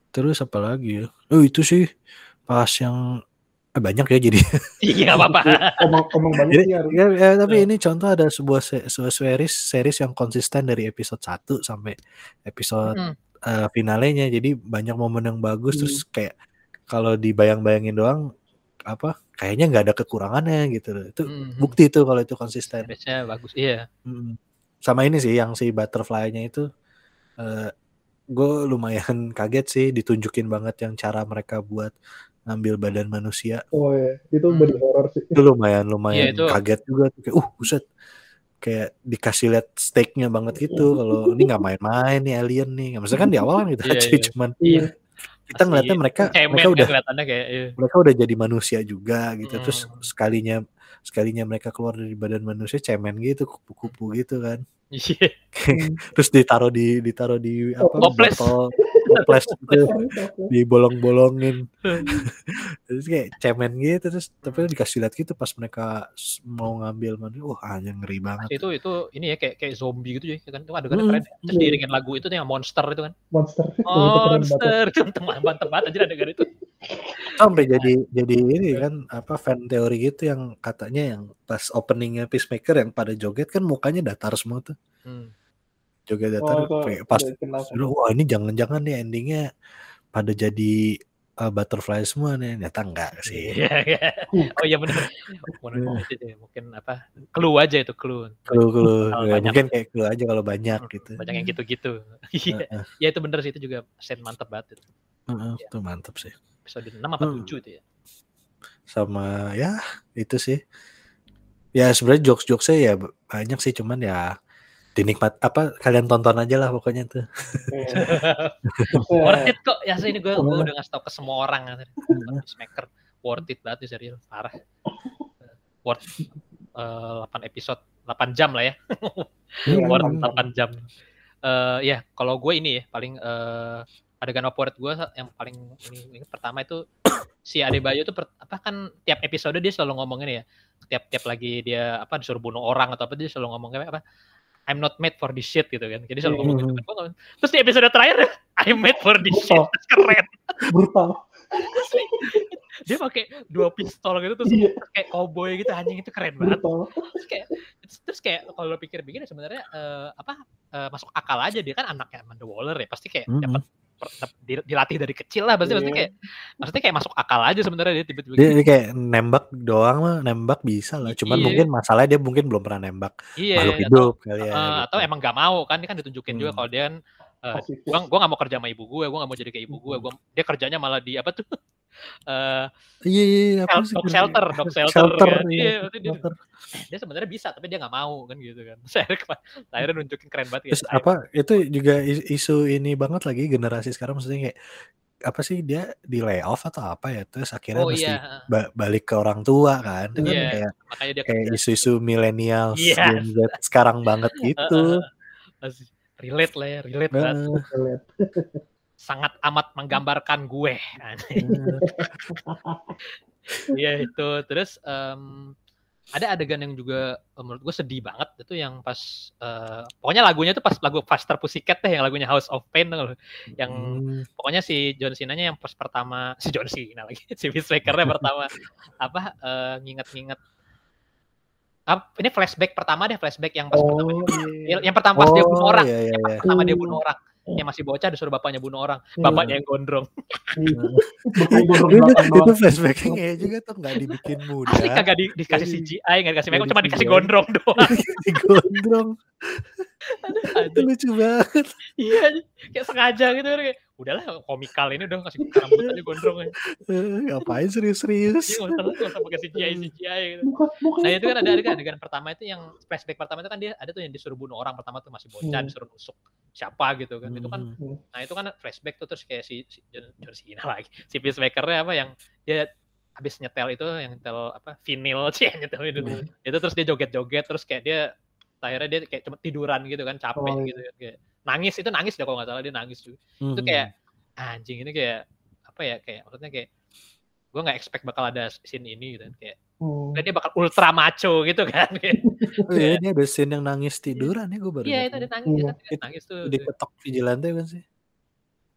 Terus apa lagi ya? Oh itu sih pas yang banyak ya jadi. [laughs] iya apa-apa Omong, omong banyak jadi harus. ya, ya, tapi Eh. ini contoh ada sebuah se- sebuah series series yang konsisten dari episode 1 sampai episode Mm. eh, finalenya. Jadi banyak momen yang bagus Hmm. terus kayak kalau dibayang-bayangin doang apa kayaknya nggak ada kekurangannya gitu loh. Itu Mhm. bukti itu kalau itu konsisten. Seriesnya bagus iya Mm. Sama ini sih yang si butterfly-nya itu eh gue lumayan [laughs] kaget sih ditunjukin banget yang cara mereka buat ngambil badan manusia Oh ya, itu Hmm. body horror sih. itu lumayan lumayan Iya, itu- kaget juga tuh kayak uh buset kayak dikasih lihat steaknya banget gitu kalau ini nggak main-main nih alien nih maksudnya kan di awal kan gitu Iya, aja iya. cuman Iya. kita ngeliatnya mereka cemen mereka kan udah kelihatannya kayak iya. mereka udah jadi manusia juga gitu terus Hmm. sekalinya sekalinya mereka keluar dari badan manusia cemen gitu kupu-kupu gitu kan iya [laughs] terus ditaruh di ditaruh di apa Toples. botol toples [laughs] gitu dibolong-bolongin. [laughs] Terus kayak cemen gitu terus tapi dikasih lihat gitu pas mereka mau ngambil mandi wah anjing ngeri banget. Itu itu ini ya kayak kayak zombie gitu ya kan? Itu adegannya Hmm, keren ya. terus iya. diiringin lagu itu tuh yang monster itu kan? Monster. [laughs] Oh, monster teman mantep banget aja adegan itu. Sampai jadi jadi ini kan apa fan teori gitu yang katanya yang pas openingnya Peacemaker yang pada joget kan mukanya datar semua tuh. Hmm. Joget oh datar itu kayak pas kenapa Aduh, wah ini jangan-jangan nih endingnya pada jadi uh, butterfly semua nih ternyata enggak sih Iya, iya. Oh iya benar. Mungkin, deh, mungkin apa? Clue aja itu clue. Clue clue Ya, banyak. mungkin kayak clue aja kalau banyak gitu Banyak yang gitu-gitu. Iya. Ya itu bener sih itu juga scene mantep banget itu. heeh, itu mantap sih Episode 6 apa Hmm. 7 itu ya. sama ya itu sih ya sebenarnya jokes jokesnya ya banyak sih cuman ya dinikmat apa kalian tonton aja lah pokoknya tuh. [laughs] Worth it kok. Ya ini gue Bener. udah ngasih tau ke semua orang. kan. Peacemaker worth it banget nih serial. Parah. Worth eh, 8 episode 8 jam lah ya. Iya, [laughs] Worth mantap. 8 jam. Eh ya kalau gue ini ya paling eh adegan favorit gue yang paling ini, ini pertama itu si Adebayo tuh per- apa kan tiap episode dia selalu ngomongin ya tiap tiap lagi dia apa disuruh bunuh orang atau apa dia selalu ngomongin apa I'm not made for this shit gitu kan. Jadi selalu ngomong gitu Hmm. Ngomong- terus di episode terakhir [laughs] I'm made for this shit. Keren. Brutal. [laughs] Dia pakai dua pistol gitu terus iya. kayak cowboy gitu anjing itu keren banget. Terus kayak terus kayak kalau lo pikir-pikir ya sebenarnya eh, apa eh, masuk akal aja dia kan anaknya Amanda Waller ya pasti kayak Mhm. dapat dilatih dari kecil lah pasti pasti Iya. kayak maksudnya kayak masuk akal aja sebenarnya dia tiba-tiba dia, gitu. dia kayak nembak doang mah nembak bisa lah cuman Iya. mungkin masalahnya dia mungkin belum pernah nembak iya makhluk atau hidup kali ya eh, gitu. atau emang gak mau kan dia kan ditunjukin juga Hmm. kalau dia kan gua gua gak mau kerja sama ibu gue gua gak mau jadi kayak ibu gue gua dia kerjanya malah di apa tuh eh iya iya iya, apa shel- sih dog shelter dog shelter, shelter kan. iya, iya berarti dia, shelter. dia sebenarnya bisa tapi dia nggak mau kan gitu kan [laughs] saya akhirnya nunjukin keren banget terus kayak, apa itu juga is- isu ini banget lagi generasi sekarang maksudnya kayak apa sih dia di layoff atau apa ya terus akhirnya oh mesti iya ba- balik ke orang tua kan itu kan Iya. kayak makanya dia kayak isu-isu milenial Iya. Gen Z sekarang banget [laughs] gitu Masih relate lah ya relate banget. [laughs] sangat amat menggambarkan gue heeh. Iya itu terus em, ada adegan yang juga eh, menurut gue sedih banget itu yang pas eh, pokoknya lagunya tuh pas lagu Faster Pussycat deh yang lagunya House of Pain loh. yang Hmm, pokoknya si John Cena-nya yang pas pertama [laughs] si John Cena lagi si Peacemaker-nya pertama apa eh, nginget-nginget Ap- ini flashback pertama deh flashback yang pas pertama oh iya yang pertama pas dia bunuh Oh, orang iya, iya, iya. pertama dia Hmm. bunuh orang yang masih bocah disuruh bapaknya bunuh orang. Iya. bapaknya yang gondrong. Iya. Gondrong itu, flashbacknya kayak juga tuh nggak dibikin muda. asli kagak di, dikasih CGI nggak dikasih makeup cuma dikasih gondrong doang [laughs] digondrong itu Aduh, lucu banget. Iya kayak sengaja gitu kan kayak udahlah komikal ini udah kasih rambut aja gondrong aja Eh, ngapain serius-serius? Iya, nggak usah nggak usah pakai CGI CGI gitu. Bukan bukan Nah itu kan ada adegan, adegan pertama itu yang flashback pertama itu kan dia ada tuh yang disuruh bunuh orang pertama tuh masih bocah Hmm. disuruh nusuk siapa gitu kan. Itu kan Hmm. nah itu kan flashback tuh terus kayak si, si John, John Cena lagi si peacemakernya apa yang dia habis nyetel itu yang nyetel apa vinil sih nyetel itu. Hmm. itu terus dia joget-joget terus kayak dia akhirnya dia kayak cuma tiduran gitu kan capek Oh, iya. gitu kan kayak nangis itu nangis deh kalau nggak salah dia nangis juga itu kayak anjing ini kayak apa ya kayak maksudnya kayak gue nggak expect bakal ada scene ini gitu kan kayak Hmm. dan dia bakal ultra macho gitu kan kayak [laughs] Oh iya, dia ada scene yang nangis tiduran ya gue baru Iya itu ada nangis, Iya. kan, dia nangis tuh. diketok vigilante kan sih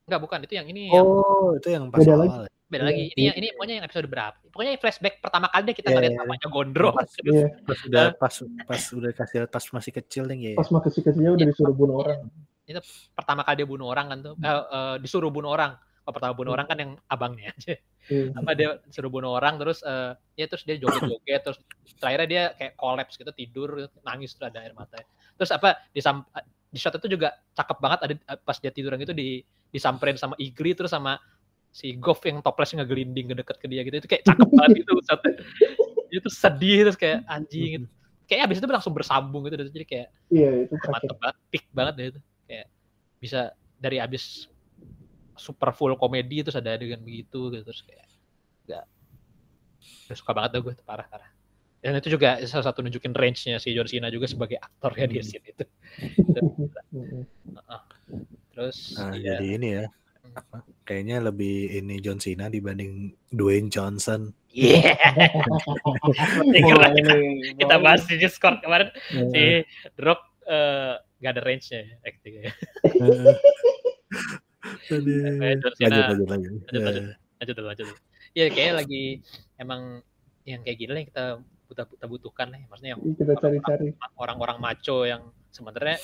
Enggak bukan itu yang ini yang oh itu yang pas Beda awal ya. beda iya, lagi. Ini iya. yang ini pokoknya yang episode berapa? Pokoknya yang flashback pertama kali deh kita Iya, ngeliat iya, namanya gondrong. Pas, Terus Iya, pas udah pas pas udah kasih pas masih kecil nih ya pas mah kecil-kecilnya udah disuruh bunuh orang. pertama kali dia bunuh orang kan tuh, eh, eh, disuruh bunuh orang. Kalau pertama bunuh orang kan yang abangnya aja. Iya. Apa dia disuruh bunuh orang terus eh, ya terus dia joget-joget terus terakhirnya dia kayak collapse gitu tidur nangis terus ada air matanya. Terus apa di sam- di shot itu juga cakep banget ada pas dia tiduran gitu di disamperin sama Igri terus sama si Goff yang toplesnya ngegelinding ke deket ke dia gitu itu kayak cakep banget gitu [laughs] shotnya. itu sedih terus kayak anjing gitu. kayak abis itu langsung bersambung gitu jadi kayak Iya, itu mantep banget peak banget deh itu kayak bisa dari abis super full komedi terus ada adegan begitu gitu terus kayak nggak suka banget dah gue parah parah dan itu juga salah satu nunjukin range-nya si John Cena juga sebagai aktor ya di Hmm. scene itu Mm-mm. terus nah, ya, jadi ini ya apa, kayaknya lebih ini John Cena dibanding Dwayne Johnson. Iya. [laughs] Wah, kita, bahas di Discord kemarin Iya. si Rock eh, gak ada range-nya ya, actingnya. [laughs] Kayak John Cena. Lanjut lanjut lanjut. Lanjut, lanjut. Ya. Lanjut lanjut. Iya, kayaknya lagi emang yang kayak gini lah yang kita butuh kita butuhkan lah. Maksudnya yang kita cari-cari orang-orang maco yang sebenarnya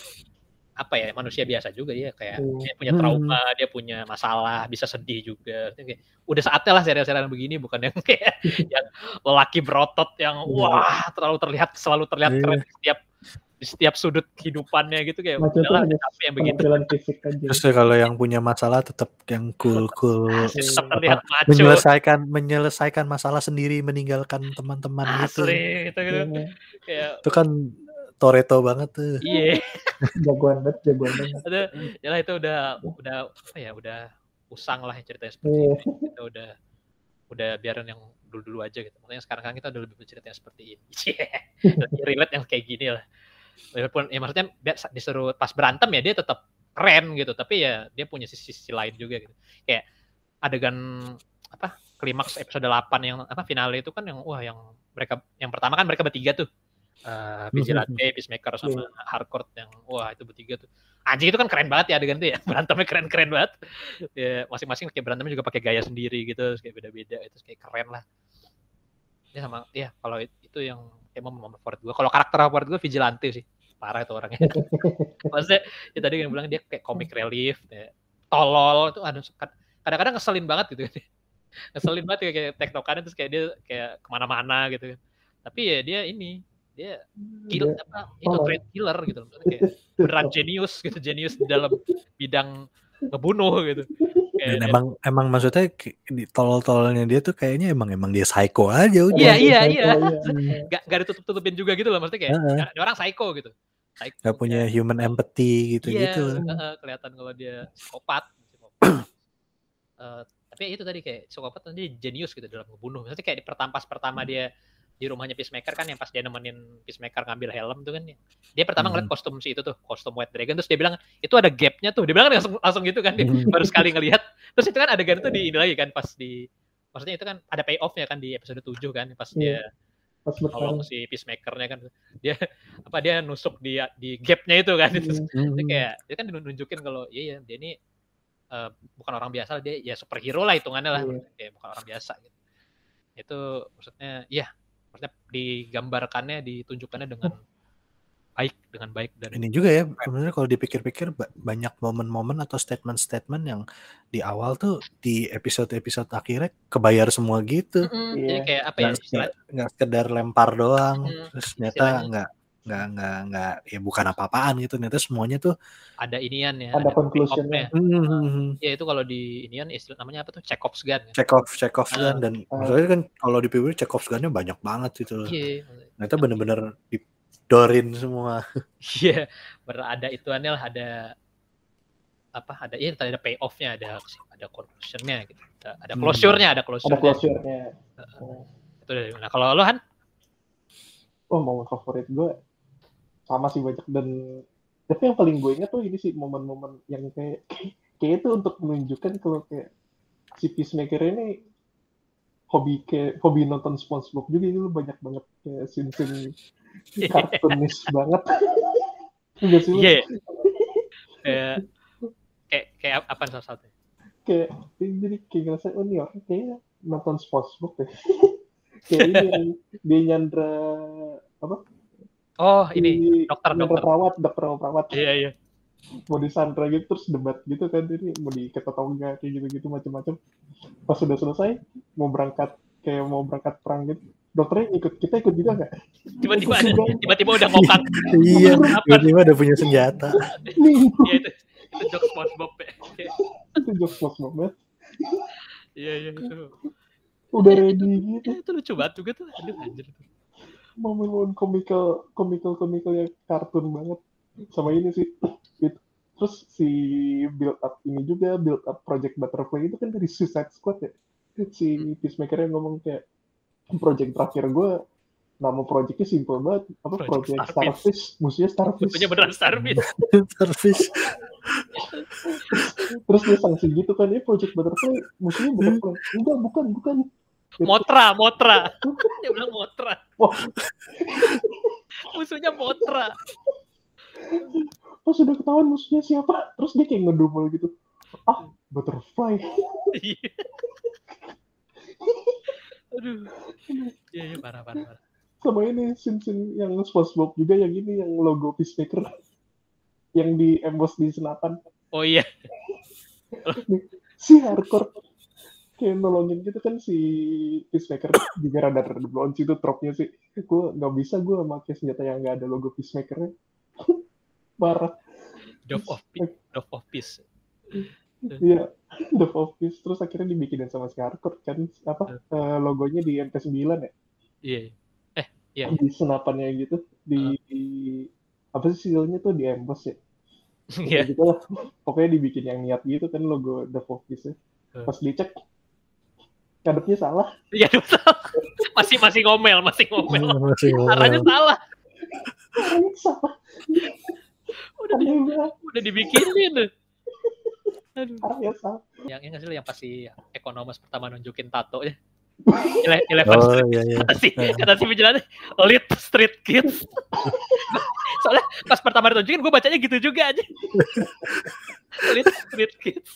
apa ya manusia biasa juga ya kayak Hmm. dia punya trauma, dia punya masalah, bisa sedih juga. Udah saatnya lah serial-serial begini bukan yang [laughs] kayak yang lelaki berotot yang Iya. wah terlalu terlihat selalu terlihat Iya. keren setiap di setiap sudut kehidupannya gitu kayak udahlah capek yang begitu penampilan fisik aja Terus ya kalau yang punya masalah tetap yang cool cool tetap Iya. terlihat maco menyelesaikan menyelesaikan masalah sendiri meninggalkan teman-teman gitu. asli gitu, gitu. Iya. kayak Itu kan Toreto banget tuh. iya [laughs] jagoan banget jagoan banget itu ya lah itu udah udah apa ya udah usang lah ceritanya seperti Iya. ini kita udah udah biarin yang dulu-dulu aja gitu makanya sekarang kan kita udah lebih bercerita yang seperti ini [laughs] Lebih relate yang kayak gini lah walaupun ya maksudnya disuruh pas berantem ya dia tetap keren gitu tapi ya dia punya sisi-sisi lain juga gitu. Kayak adegan apa klimaks episode 8 yang apa finale itu kan yang wah yang mereka yang pertama kan mereka bertiga tuh. Eh, Vigilante, Peacemaker sama Hardcore yang wah itu bertiga tuh. Anjing itu kan keren banget ya adegan itu ya. [laughs] Berantemnya keren-keren banget. Ya masing-masing kayak berantemnya juga pakai gaya sendiri gitu terus kayak beda-beda itu kayak keren lah. Ya sama ya kalau it- itu yang kayak momen favorit gue kalau karakter favorit gue vigilante sih. Parah itu orangnya. [laughs] Maksudnya ya tadi yang bilang dia kayak comic relief ya. tolol itu ada kadang-kadang ngeselin banget gitu kan. [laughs] Ngeselin banget kayak, kayak tektokannya terus kayak dia kayak ke mana-mana gitu kan. Tapi ya dia ini dia kill apa itu trade killer gitu Maksudnya kayak [laughs] beneran jenius gitu jenius di dalam bidang ngebunuh gitu Kayak Dan dia- emang emang maksudnya di tolol-tololnya dia tuh kayaknya emang emang dia psycho aja udah. Iya, iya, Psycho, iya. iya. [laughs] gak, gak ditutup-tutupin juga gitu loh maksudnya kayak. "Ya, ini orang psycho gitu psycho, Gak punya ya. human empathy iya gitu-gitu. heeh, kelihatan kalau dia psikopat psikopat. [clears throat] Eh, tapi ya itu tadi kayak psikopat dia jenius gitu dalam ngebunuh maksudnya kayak di pertampas pertama dia di rumahnya Peacemaker kan yang pas dia nemenin Peacemaker ngambil helm tuh kan ya. dia pertama ngeliat Hmm. kostum si itu tuh kostum White Dragon terus dia bilang itu ada gapnya tuh dia bilang kan langsung, langsung gitu kan dia Hmm. baru sekali ngelihat terus itu kan adegan itu di ini lagi kan pas di maksudnya itu kan ada payoffnya kan di episode 7 kan pas Iya. dia pas nolong si peacemakernya kan dia apa dia nusuk di di gapnya itu kan itu Hmm. Dia kayak dia kan nunjukin kalau iya ya dia ini eh, bukan orang biasa dia ya superhero lah hitungannya lah Iya. kayak bukan orang biasa gitu itu maksudnya iya maksudnya digambarkannya ditunjukkannya dengan baik dengan baik dan Ini juga ya sebenarnya kalau dipikir-pikir ba- banyak momen-momen atau statement-statement yang di awal tuh di episode-episode akhirnya kebayar semua gitu. Mm-mm, Iya. jadi kayak apa ya Nggak sekedar, lempar doang, Hmm, terus ternyata nggak nggak nggak nggak ya bukan apa-apaan gitu. Ternyata semuanya tuh ada inian ya Ada conclusion-nya. payoff-nya. hmm, ya itu kalau di inian istilah namanya apa tuh Chekhov's gun kan? check off check off Ah. gun dan Ah. maksudnya kan kalau di PBB check off gunnya banyak banget gitu. iya Ternyata bener-bener didorin semua. Iya, berada ituannya lah ada apa ada iya tadi ada payoff-nya ada ada conclusion-nya gitu. Ada, ada Hmm. closure-nya, ada ada closure-nya. closure-nya Itu dari nah kalau lo Han oh momen favorit gue sama sih banyak dan tapi yang paling gue ingat tuh ini sih momen-momen yang kayak kayak itu untuk menunjukkan kalau kayak si Peacemaker ini hobi kayak hobi nonton SpongeBob juga itu banyak banget kayak scene-scene kartunis banget [laughs] Enggak sih? Iya. Kayak kayak kayak apa salah satunya? kayak jadi kayak ngerasa oh ini orang kayaknya nonton SpongeBob ya [laughs] kayak ini dia nyandra apa Oh, ini dokter, dokter. perawat dokter perawat Iya, iya. mau disandra gitu terus debat gitu kan ini mau diikat atau enggak kayak gitu-gitu macam-macam pas sudah selesai mau berangkat kayak mau berangkat perang gitu dokternya ikut kita ikut juga nggak Tiba-tiba [laughs] ada tiba-tiba udah ngokang. iya, tiba-tiba udah punya senjata. Iya itu. Itu jokes SpongeBob ya. itu jokes SpongeBob banget Iya, iya itu. udah ready gitu Itu lucu banget juga tuh. Aduh anjir. Momen-momen komikal komikal komikal yang kartun banget. Sama ini sih [clears throat] It- terus si build up ini juga build up Project Butterfly itu kan dari Suicide Squad ya. Si Peacemaker yang ngomong kayak project terakhir gue nama projectnya simple banget. Apa Project project Starfish. Starfish. Musuhnya Starfish. Musuhnya beneran Starfish. [laughs] Service. terus dia sanksi gitu kan ini project butterfly musuhnya butterfly enggak bukan bukan Motra, Motra. [laughs] Dia bilang Motra. Musuhnya Motra. pas sudah ketahuan musuhnya siapa terus dia kayak ngedumel gitu ah butterfly Iya. Aduh. Iya, iya parah, parah, parah. sama ini scene yang SpongeBob juga yang ini yang logo peacemaker yang di emboss di senapan Oh iya. si hardcore kayak nolongin gitu kan si peacemaker juga rada rada blonde itu tropnya sih. Gue nggak bisa gue pakai senjata yang nggak ada logo peacemakernya. [laughs] Parah. Dove of Peace. Dove of Peace. Iya, The Office terus akhirnya dibikinin sama si hardcore kan apa eh, logonya di MP9 ya? Iya. Eh, iya. di senapannya gitu. Di, di- apa sih sigelnya tuh di emboss ya? Iya. gitu lah. Pokoknya dibikin yang niat gitu kan logo The Office ya pas dicek ngadepnya salah Iya, salah. [laughs] Masih masih ngomel, masih ngomel. Masih Arahnya ngomel. salah. Arahnya salah Udah di, udah dibikinin. Aduh. arahnya salah Yang yang hasil yang pasti ekonomis pertama nunjukin tato ya. Ele- Eleven Oh Street. iya iya. Kata si, kata si Lit Street Kids. [laughs] Soalnya pas pertama ditunjukin gue bacanya gitu juga aja. [laughs] Lit Street Kids.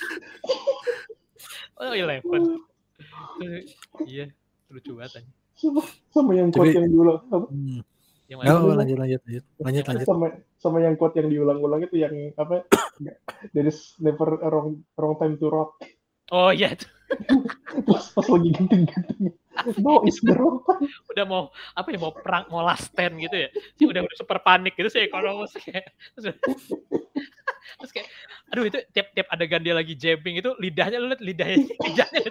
Oh, Eleven. Iya, lucu banget aja. sama, yang quote Tapi- yang diulang apa Hmm. Yang Oh, mana? lanjut lanjut lanjut lanjut lanjut. sama sama yang quote yang diulang-ulang itu yang apa [coughs] there is never a wrong wrong time to rock Oh iya, itu terus pas lagi genting-genting no wrong time udah mau apa ya mau perang mau last stand gitu ya. Sih udah udah super panik gitu sih ekonomis kayak. Terus, terus kayak aduh itu tiap tiap adegan dia lagi jamming itu lidahnya lu liat lidahnya lidahnya.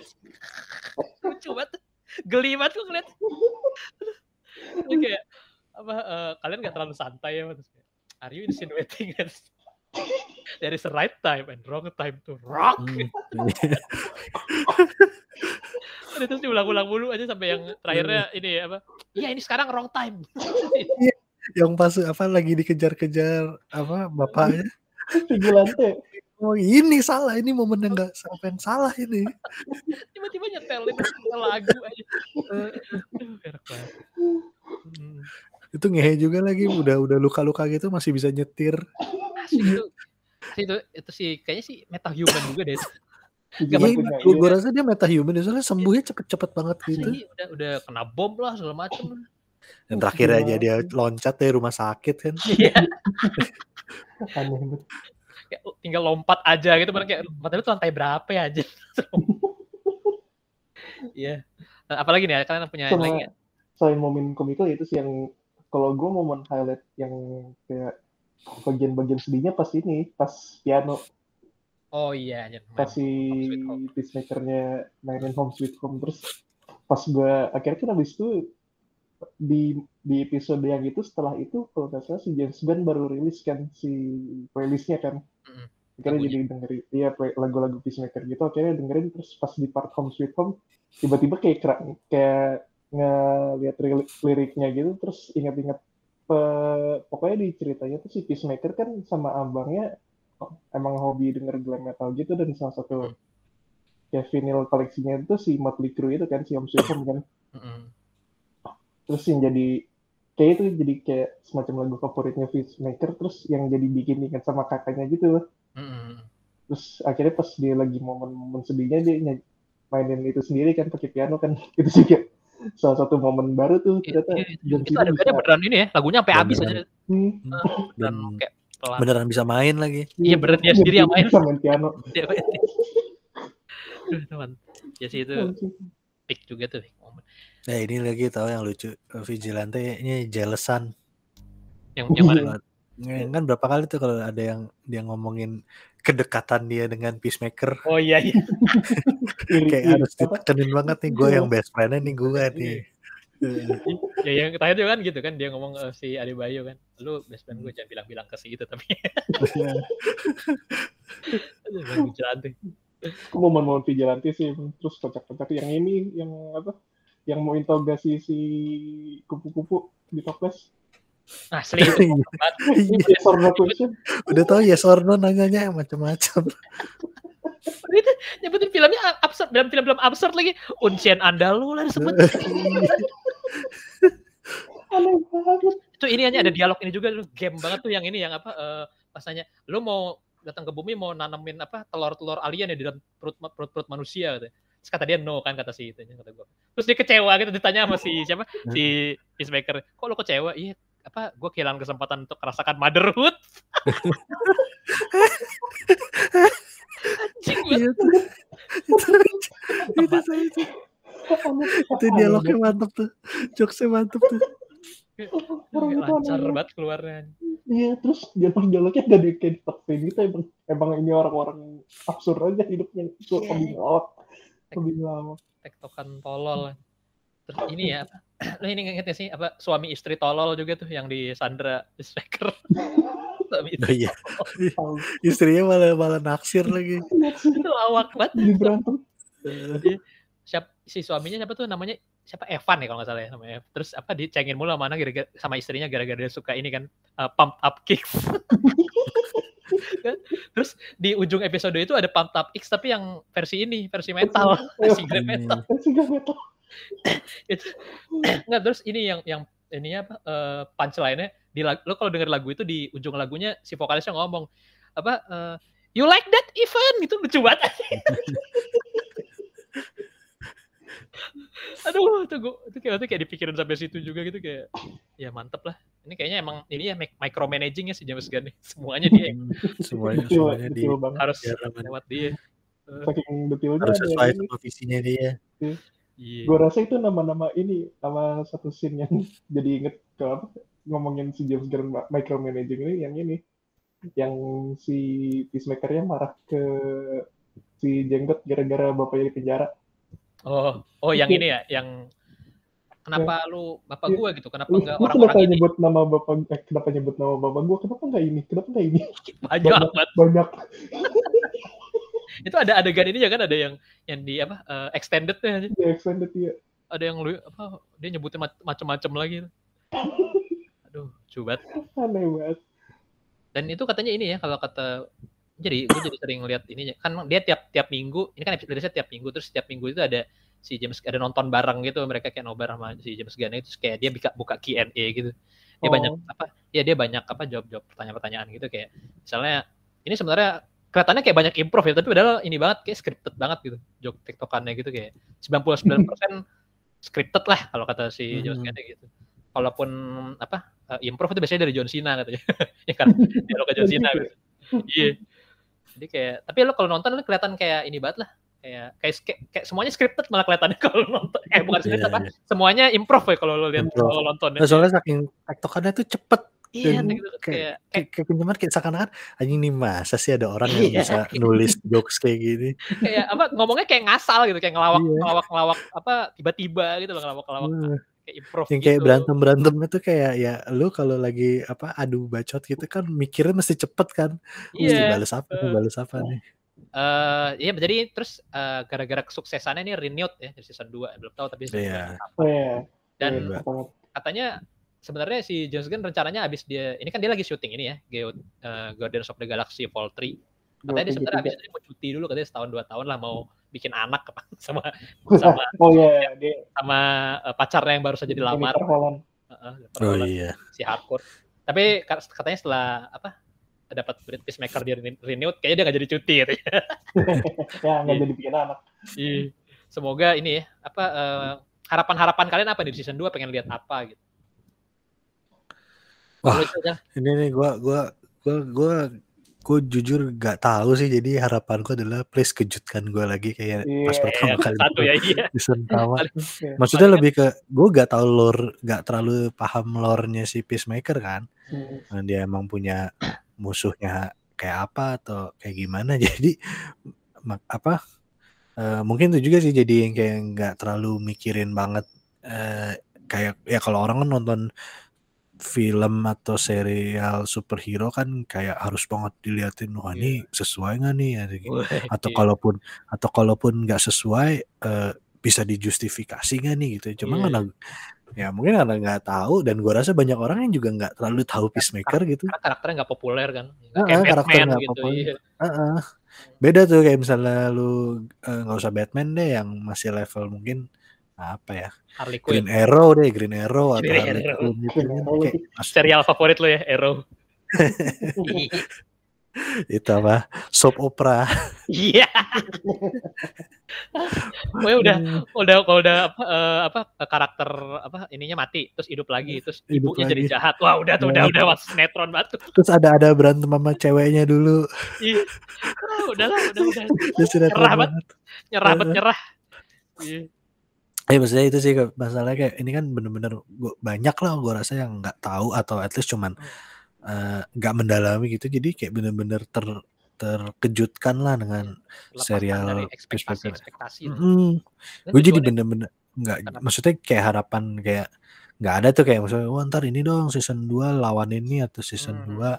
Lucu banget geli banget gue ngeliat. Terus kayak apa eh, kalian nggak terlalu santai ya terus kayak, are you insinuating there is a right time and wrong time to rock Hmm. [laughs] [laughs] Terus diulang-ulang mulu aja sampai yang terakhirnya ini apa iya ini sekarang wrong time [laughs] Yang pas apa lagi dikejar-kejar apa bapaknya. vigilante Oh ini salah ini momen yang nggak sampai salah ini. tiba-tiba nyetelin lagu aja Aduh, enak banget. Itu ngehe juga lagi udah udah luka-luka gitu masih bisa nyetir. Asli itu sih itu itu sih kayaknya sih meta human juga deh. [laughs] Iya, gue gue rasa dia meta human soalnya sembuhnya cepet-cepet banget gitu. Asli, udah udah kena bom lah segala macem. Dan terakhir aja dia loncat dari rumah sakit kan. [laughs] iya. [laughs] Kayak tinggal lompat aja gitu. Bener kayak lu tuh lantai berapa ya aja? Iya. Nah, apalagi nih kalian punya Sama- lagi nggak? selain momen komikal itu sih yang kalau gue momen highlight yang kayak bagian-bagian sedihnya pas ini pas piano oh iya anjir pas si peacemakernya mainin home sweet home terus pas gue akhirnya kan abis itu di di episode yang itu setelah itu kalau nggak salah si James Gunn baru rilis kan si playlistnya kan Mm-mm. akhirnya Lagunya. jadi dengerin iya lagu-lagu peacemaker gitu akhirnya dengerin terus pas di part home sweet home tiba-tiba kayak kayak ngeliat ri- liriknya gitu terus ingat-ingat pokoknya di ceritanya tuh si peacemaker kan sama abangnya oh, emang hobi denger glam metal gitu dan salah satu ya vinyl koleksinya itu si Motley Crue itu kan si Sweet Home kan. Mm-mm. terus yang jadi kayak itu jadi kayak semacam lagu favoritnya Peacemaker terus yang jadi bikin ingat sama kakaknya gitu. Loh Mm-mm. terus akhirnya pas dia lagi momen-momen sedihnya dia mainin itu sendiri kan pakai piano kan. [laughs] Itu juga salah satu momen baru tuh ternyata Iya, John Cena ada bisa beneran ini ya lagunya sampai habis aja Beneran. hmm, dan Dan kayak pelan beneran bisa main lagi. Iya, bener, dia John sendiri yang main. bisa main piano. [laughs] Aduh, teman ya sih itu pick juga tuh momen Nah ini lagi tahu yang lucu vigilante ini jealousan. yang yang mana kan berapa kali tuh kalau ada yang dia ngomongin kedekatan dia dengan peacemaker? Oh iya iya. Iri- kayak iri- harus ditekenin banget nih gue yang best friendnya nih gue nih. ya yang terakhir juga kan gitu kan dia ngomong eh, si Adebayo kan lu best friend gue jangan bilang-bilang ke si itu tapi. Aduh, cantik Aku momen-momen vigilante sih terus kocak-kocak yang ini yang apa yang mau interogasi si kupu-kupu di toples Asli Yes or no question. udah tahu yes or no nanyanya macam-macam. itu nyebutin filmnya absurd dalam film-film absurd lagi unsien andalul lah disebut [laughs] Aneh banget. itu ini hanya ada dialog ini juga game banget tuh yang ini yang apa eh pas nanya lu mau datang ke bumi mau nanamin apa telur-telur alien ya di dalam perut perut, perut manusia gitu. Terus kata dia no kan kata si itu kata gua. Terus dia kecewa gitu ditanya sama si siapa? Si Peacemaker. Kok lu kecewa? Iya apa gue kehilangan kesempatan untuk merasakan motherhood. Anjing banget. Itu, itu, saya itu, itu dialognya mantep tuh. Jokesnya mantep tuh. Orang lancar banget keluarnya. Iya, terus dialog-dialognya gak ada kayak dipaksain gitu. Emang, emang ini orang-orang absurd aja hidupnya. Itu ngelawak. Hobi ngelawak. tektokan tolol. Terus ini ya? Lu ini inget gak sih apa suami istri tolol juga tuh yang di Sandra Striker. [laughs] suami Oh iya. Istrinya malah malah naksir lagi. Itu lawak banget. di. Siap, si suaminya siapa tuh namanya siapa Evan ya kalau nggak salah ya namanya. Terus apa dicengin mulu sama anak gara-gara sama istrinya gara-gara dia suka ini kan uh, pump up kicks. [laughs] Terus di ujung episode itu ada pump up X tapi yang versi ini, versi metal, versi metal. Itu nggak terus ini yang yang ininya apa eh, punchline-nya di lag- lo kalau denger lagu itu di ujung lagunya si vokalisnya ngomong apa eh, you like that even gitu lucu banget. [laughs] Aduh itu gua itu kayak itu kayak dipikirin sampai situ juga gitu kayak ya mantep lah. Ini kayaknya emang ini ya mic- micromanaging ya si James Gunn nih. [laughs] Semuanya dia. Yang semuanya semuanya di harus lewat dia. Saking detailnya harus sesuai sama visinya dia. Iya Gue rasa itu nama-nama ini, nama satu scene yang [laughs] jadi inget ke apa, ngomongin si James Gunn ma- micromanaging ini, yang ini. Yang si Peacemaker-nya marah ke si Jenggot gara-gara bapaknya di penjara. oh oh yang ini ya yang kenapa lu bapak Iya. gua gitu kenapa Lu, enggak kenapa orang-orang ini nyebut nama bapak, eh, kenapa nyebut nama bapak gue? Kenapa nggak ini? Kenapa nggak ini? banyak banget Banyak. [laughs] itu ada adegan ini ya kan ada yang yang di apa eh, extended tuh Di extended ya. ada yang lu apa dia nyebutin mac- macem-macem lagi [laughs] aduh coba Aneh banget. dan itu katanya ini ya kalau kata jadi gue jadi sering lihat ini kan dia tiap tiap minggu ini kan episode rilisnya tiap minggu terus tiap minggu itu ada si James ada nonton bareng gitu mereka kayak nobar sama si James Gunn itu kayak dia buka buka Q&A gitu dia Oh. banyak apa ya dia banyak apa jawab jawab pertanyaan-pertanyaan gitu kayak misalnya ini sebenarnya kelihatannya kayak banyak improv ya tapi padahal ini banget kayak scripted banget gitu jok tiktokannya gitu kayak 99% scripted lah kalau kata si Hmm. Gunn gitu kalaupun apa eh, improv itu biasanya dari John Cena katanya [laughs] ya kan dialog ke John Cena gitu. iya jadi kayak tapi lo kalau nonton lo kelihatan kayak ini banget lah kayak kayak, kayak, kayak semuanya scripted malah kelihatannya [laughs] kalau nonton eh bukan scripted Iya, apa iya. semuanya improv ya kalau lo lihat kalau nonton ya. Nah, soalnya saking tektokannya tuh cepet iya dan gitu kayak- kayak kayak, kayak kenyaman kayak seakan-akan anjing nih masa sih ada orang yang Iya. bisa nulis jokes kayak gini kayak apa ngomongnya kayak ngasal gitu kayak ngelawak Iya. ngelawak ngelawak apa tiba-tiba gitu loh ngelawak ngelawak Hmm. kayak improv yang kayak gitu. berantem berantemnya tuh kayak ya lu kalau lagi apa adu bacot gitu kan mikirnya mesti cepet kan mesti iya balas apa Eh. balas apa nih Eh, iya jadi terus eh, gara-gara kesuksesannya ini renewed ya dari season 2 belum tahu tapi season Iya. 2 apa. Oh iya. dan Iya, banget. katanya sebenarnya si James Gunn rencananya habis dia ini kan dia lagi syuting ini ya Geo, eh, Guardians of the Galaxy Vol 3 katanya dia sebenarnya habis ini mau cuti dulu katanya setahun dua tahun lah mau bikin anak [laughs] sama sama Oh iya, dia sama eh, pacarnya yang baru saja dilamar Holland. Heeh, oh iya si hardcore tapi ka- katanya setelah apa dapat Brit Peacemaker dia renew- renewed kayaknya dia gak jadi cuti gitu [laughs] ya nggak Iya. jadi bikin anak. Iya. Semoga ini ya, apa eh, harapan-harapan kalian apa di season 2 pengen lihat apa gitu. Wah. Ini nih gua gua gua gua gua jujur gak tahu sih jadi harapanku adalah please kejutkan gua lagi kayak pas Iya. pertama kali satu ya iya. [laughs] Iya. maksudnya Paling lebih ke gue gak tahu lore gak terlalu paham lore-nya si Peacemaker kan Hmm. Nah, dia emang punya musuhnya kayak apa atau kayak gimana [laughs] jadi apa eh, mungkin itu juga sih jadi yang kayak nggak terlalu mikirin banget eh, kayak ya kalau orang kan nonton film atau serial superhero kan kayak harus banget diliatin wah ini sesuai nggak nih ya, gitu. Atau iya. kalaupun atau kalaupun nggak sesuai eh, bisa dijustifikasi nggak nih gitu cuma Iya. karena ya mungkin karena nggak tahu dan gue rasa banyak orang yang juga nggak terlalu tahu Peacemaker gitu. Karena karakternya nggak populer kan. Ah, Kayak karakter Batman nggak gitu. populer. Iya. Heeh. Beda tuh kayak misalnya lu eh, nggak usah Batman deh yang masih level mungkin apa ya Harley Green Quinn. Arrow deh Green Arrow atau Green Harley Arrow. Quinn gitu Green mas- Serial favorit lo ya, Arrow. [laughs] itu apa soap opera Iya. Pokoknya udah udah kalau udah apa, eh, apa karakter apa ininya mati terus hidup lagi terus Hidup ibunya jadi lagi. jahat. Wah, udah tuh udah Nah. udah mas sinetron banget tuh. terus ada ada berantem sama ceweknya dulu Iya. Ah, udahlah, udah udah terus sinetron Nyerah banget. banget nyerah nyerah. Eh maksudnya itu sih masalahnya kayak ini kan bener-bener gua- banyak lah gue rasa yang nggak tahu atau at least cuman eh, nggak mendalami gitu. Jadi kayak bener-bener ter terkejutkan lah dengan Lepaskan serial dari ekspektasi ekspektasi. gue jadi bener-bener nggak maksudnya kayak harapan kayak nggak ada tuh kayak maksudnya wah ntar ini dong season 2 lawan ini atau season Hmm. 2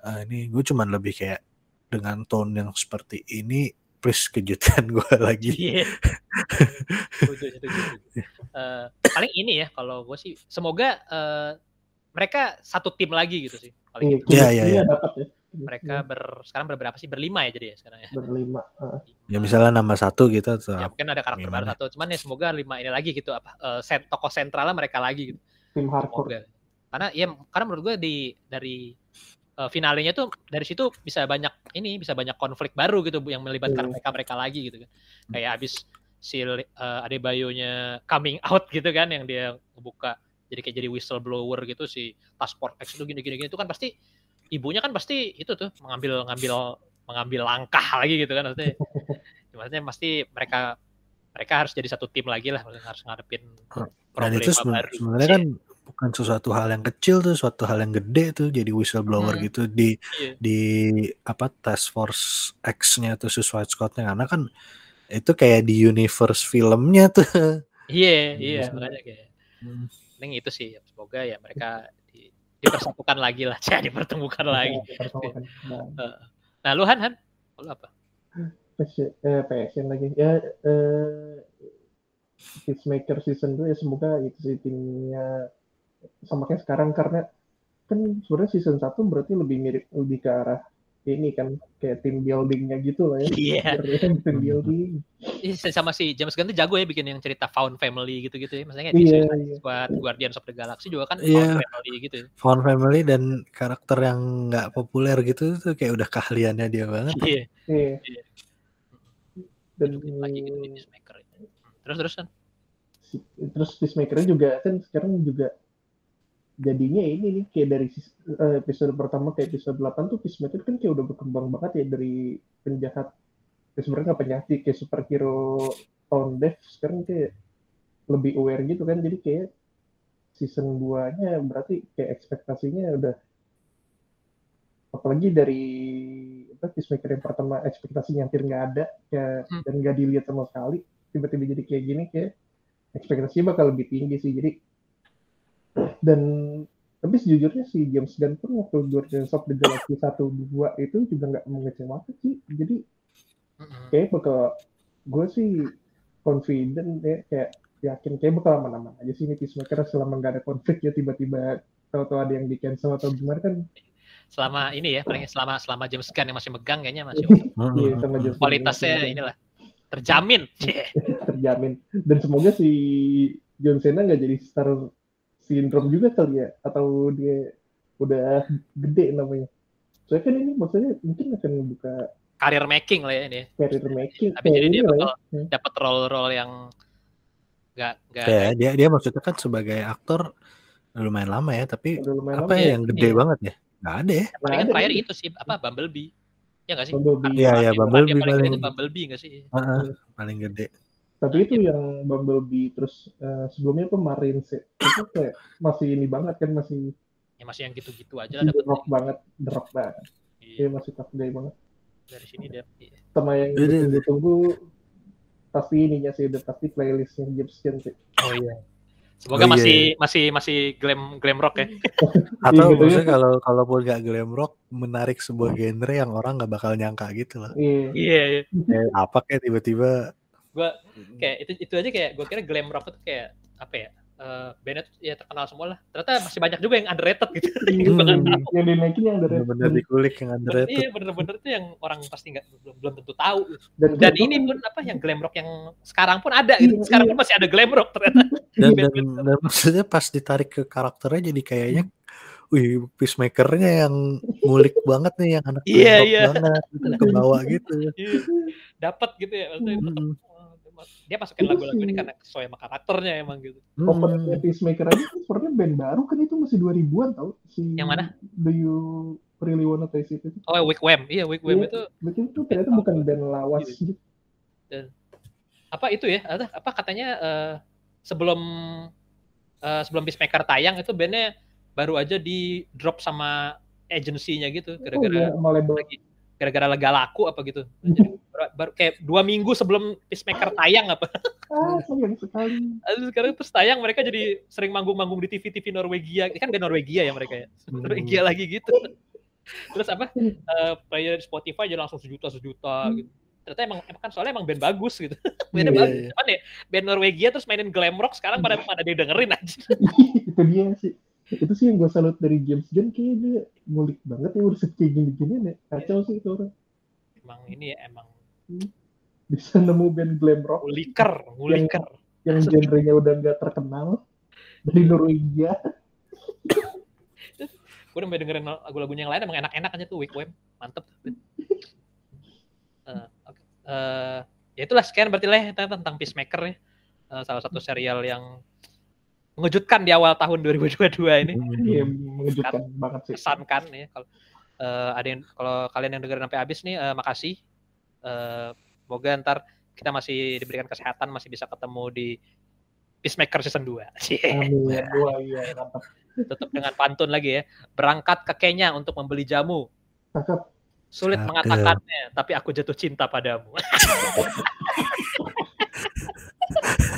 eh, ini. Gue cuman lebih kayak dengan tone yang seperti ini please kejutkan gue [laughs] lagi Iya. Setuju, setuju, setuju. [laughs] Eh, paling ini ya kalau gue sih semoga eh, mereka satu tim lagi gitu sih paling Iya, gitu. Iya, iya, chemistry-nya iya. dapat ya. mereka ber sekarang berberapa sih berlima ya jadi ya sekarang ya berlima. Ah. ya misalnya nama satu gitu atau ya mungkin ada karakter baru Gimana? satu cuman ya semoga lima ini lagi gitu apa eh, sen, tokoh sentralnya mereka lagi gitu Tim hardcore. semoga karena ya karena menurut gue di dari eh, finalenya tuh dari situ bisa banyak ini bisa banyak konflik baru gitu Bu, yang melibatkan Iya. mereka mereka lagi gitu kan. Kayak abis si uh, Adebayonya coming out gitu kan yang dia ngebuka jadi kayak jadi whistleblower gitu si force X itu gini gini gini itu kan pasti ibunya kan pasti itu tuh mengambil ngambil mengambil langkah lagi gitu kan maksudnya. [laughs] Maksudnya pasti mereka mereka harus jadi satu tim lagi lah maksudnya harus ngadepin dan problema itu seben- baru. sebenarnya kan bukan sesuatu hal yang kecil tuh suatu hal yang gede tuh jadi whistleblower Hmm. gitu di Iya. di apa task force X-nya tuh Suicide Squad-nya karena kan itu kayak di universe filmnya tuh iya iya Bisa. makanya kayak Hmm. Paling itu sih semoga ya mereka di, dipersatukan lagi lah [laughs] saya dipertemukan lagi Pertemukan. Nah, [laughs] nah lu Han Han lu apa passion, eh, passion lagi. Ya, eh, Peacemaker season 2 ya semoga itu sih timnya sama kayak sekarang karena kan sebenarnya season 1 berarti lebih mirip lebih ke arah ini kan kayak team buildingnya gitu lah ya. iya Biar tim building. Ih, sama si James Gunn tuh jago ya bikin yang cerita found family gitu-gitu ya maksudnya kayak di Iya, Suicide iya. Squad Guardians of the Galaxy juga kan Iya. found family gitu ya Found Family dan karakter yang nggak populer gitu tuh kayak udah keahliannya dia banget iya Iya. Iya. Dan Hidupin lagi gitu di Peacemaker terus terus kan terus Peacemaker juga kan sekarang juga jadinya ini nih kayak dari eh, episode pertama ke episode 8 tuh Peacemaker kan kayak udah berkembang banget ya dari penjahat ya sebenarnya nggak penjahat sih, kayak superhero tone deaf sekarang kayak lebih aware gitu kan jadi kayak season 2 nya berarti kayak ekspektasinya udah apalagi dari apa Peacemaker yang pertama ekspektasinya hampir nggak ada kayak Hmm. dan nggak dilihat sama sekali tiba-tiba jadi kayak gini kayak ekspektasinya bakal lebih tinggi sih jadi dan tapi sejujurnya si James Gunn pun waktu Guardians of the Galaxy 1 2 itu juga nggak mengecewakan sih. Jadi kayak bakal gue sih confident ya kayak yakin kayak bakal aman-aman aja sih ini Peacemaker selama nggak ada konflik ya tiba-tiba tahu-tahu ada yang di cancel atau gimana kan. Selama ini ya paling selama selama James Gunn yang masih megang kayaknya masih Hmm. iya sama James kualitasnya Iya, inilah terjamin. [laughs] Terjamin. Dan semoga si John Cena nggak jadi star syndrome juga kali ya atau dia udah gede namanya soalnya kan ini maksudnya mungkin akan membuka career making lah ya ini career making tapi jadi dia lah bakal ya. Hmm. dapat role-role yang nggak nggak Ya, dia dia maksudnya kan sebagai aktor lumayan lama ya, tapi lumayan apa lama ya yang gede Iya. banget ya? Nggak ada ya. palingan ada terakhir itu sih apa Bumblebee ya nggak sih Bumblebee. Iya, iya, Peran dia Bumblebee paling gede paling- itu Bumblebee nggak sih Heeh, paling gede. Tapi itu yang Bumblebee terus eh, sebelumnya tuh Marines ya. Itu kayak masih ini banget kan masih ya masih yang gitu-gitu aja lah dapat rock banget, rock banget. Iya, Iya masih tough guy banget. dari sini dia iya. Sama yang Iya, iya. ditunggu pasti ininya sih udah pasti playlistnya Gunn sih. oh iya semoga Oh, iya, masih masih masih glam glam rock ya [laughs] Atau Iya, gitu ya. maksudnya kalau kalaupun nggak glam rock menarik sebuah genre yang orang nggak bakal nyangka gitu loh. Iya. iya iya Kayak apa kayak tiba-tiba gua kayak itu itu aja kayak gue kira glam rock itu kayak apa ya uh, bandnya tuh ya terkenal semua lah. Ternyata masih banyak juga yang underrated gitu. [laughs] Hmm, yang dinaikin yang dari bener-bener dikulik yang Bener, underrated iya bener-bener tuh yang orang pasti nggak belum, belum tentu tahu. dan, Dan ini pun apa yang glam rock yang sekarang pun ada gitu. Iya, Sekarang iya. pun masih ada glam rock ternyata. [laughs] dan, Band- dan, dan maksudnya pas ditarik ke karakternya jadi kayaknya wih peacemakernya yang ngulik banget nih yang anak Iya, rock iya. banget gitu, ke bawah gitu [laughs] Iya. Dapat gitu ya. Maksudnya tetep, Mm-mm. Oh, dia masukin lagu-lagu ini karena sesuai sama karakternya emang gitu. Hmm. Peacemaker aja sebenarnya band baru kan itu masih 2000-an tau si Yang mana? Do You Really Wanna Taste It itu Oh, Wigwam. Iya, Wigwam Iya. itu Berarti itu ternyata bukan band lawas gitu apa itu ya? Apa, apa katanya eh, sebelum eh, sebelum Peacemaker tayang itu bandnya baru aja di drop sama agensinya gitu oh gara-gara iya sama label lagi gara-gara lega laku apa gitu. Jadi, baru, kayak dua minggu sebelum Peacemaker tayang apa. ah sekali sekarang terus tayang mereka jadi sering manggung-manggung di TV-TV Norwegia. Kan band Norwegia ya mereka ya. Hmm. Norwegia lagi gitu. Terus apa? eh, player di Spotify jadi langsung sejuta sejuta Hmm. gitu. Ternyata emang, emang kan soalnya emang band bagus gitu. [laughs] Bandnya Iya, bagus. iya. Cuman ya band Norwegia terus mainin glam rock sekarang pada pada didengerin aja. [laughs] itu dia sih itu sih yang gue salut dari James Gunn kayaknya dia ngulik banget ya urusan kayak gini-gini ya kacau sih itu orang Emang ini ya emang bisa nemu band glam rock nguliker, nguliker. yang genrenya udah nggak terkenal dari Norwegia Gue udah dengerin lagu-lagunya yang lain emang enak-enak aja tuh Wigwam. Mantep. Eh, oke. Eh, ya itulah sekian berarti lah ya tentang Peacemaker ya. Eh, salah satu serial yang mengejutkan di awal tahun 2022 ini. Iya mengejutkan banget sih Kesankan ya kalau eh, ada yang kalau kalian yang dengerin sampai habis nih eh, makasih. Eh, semoga ntar kita masih diberikan kesehatan masih bisa ketemu di Peacemaker season 2. Amin wah iya mantap Tetap dengan pantun lagi ya. Berangkat ke Kenya untuk membeli jamu. cakep Sulit Cakep. mengatakannya, tapi aku jatuh cinta padamu. [laughs]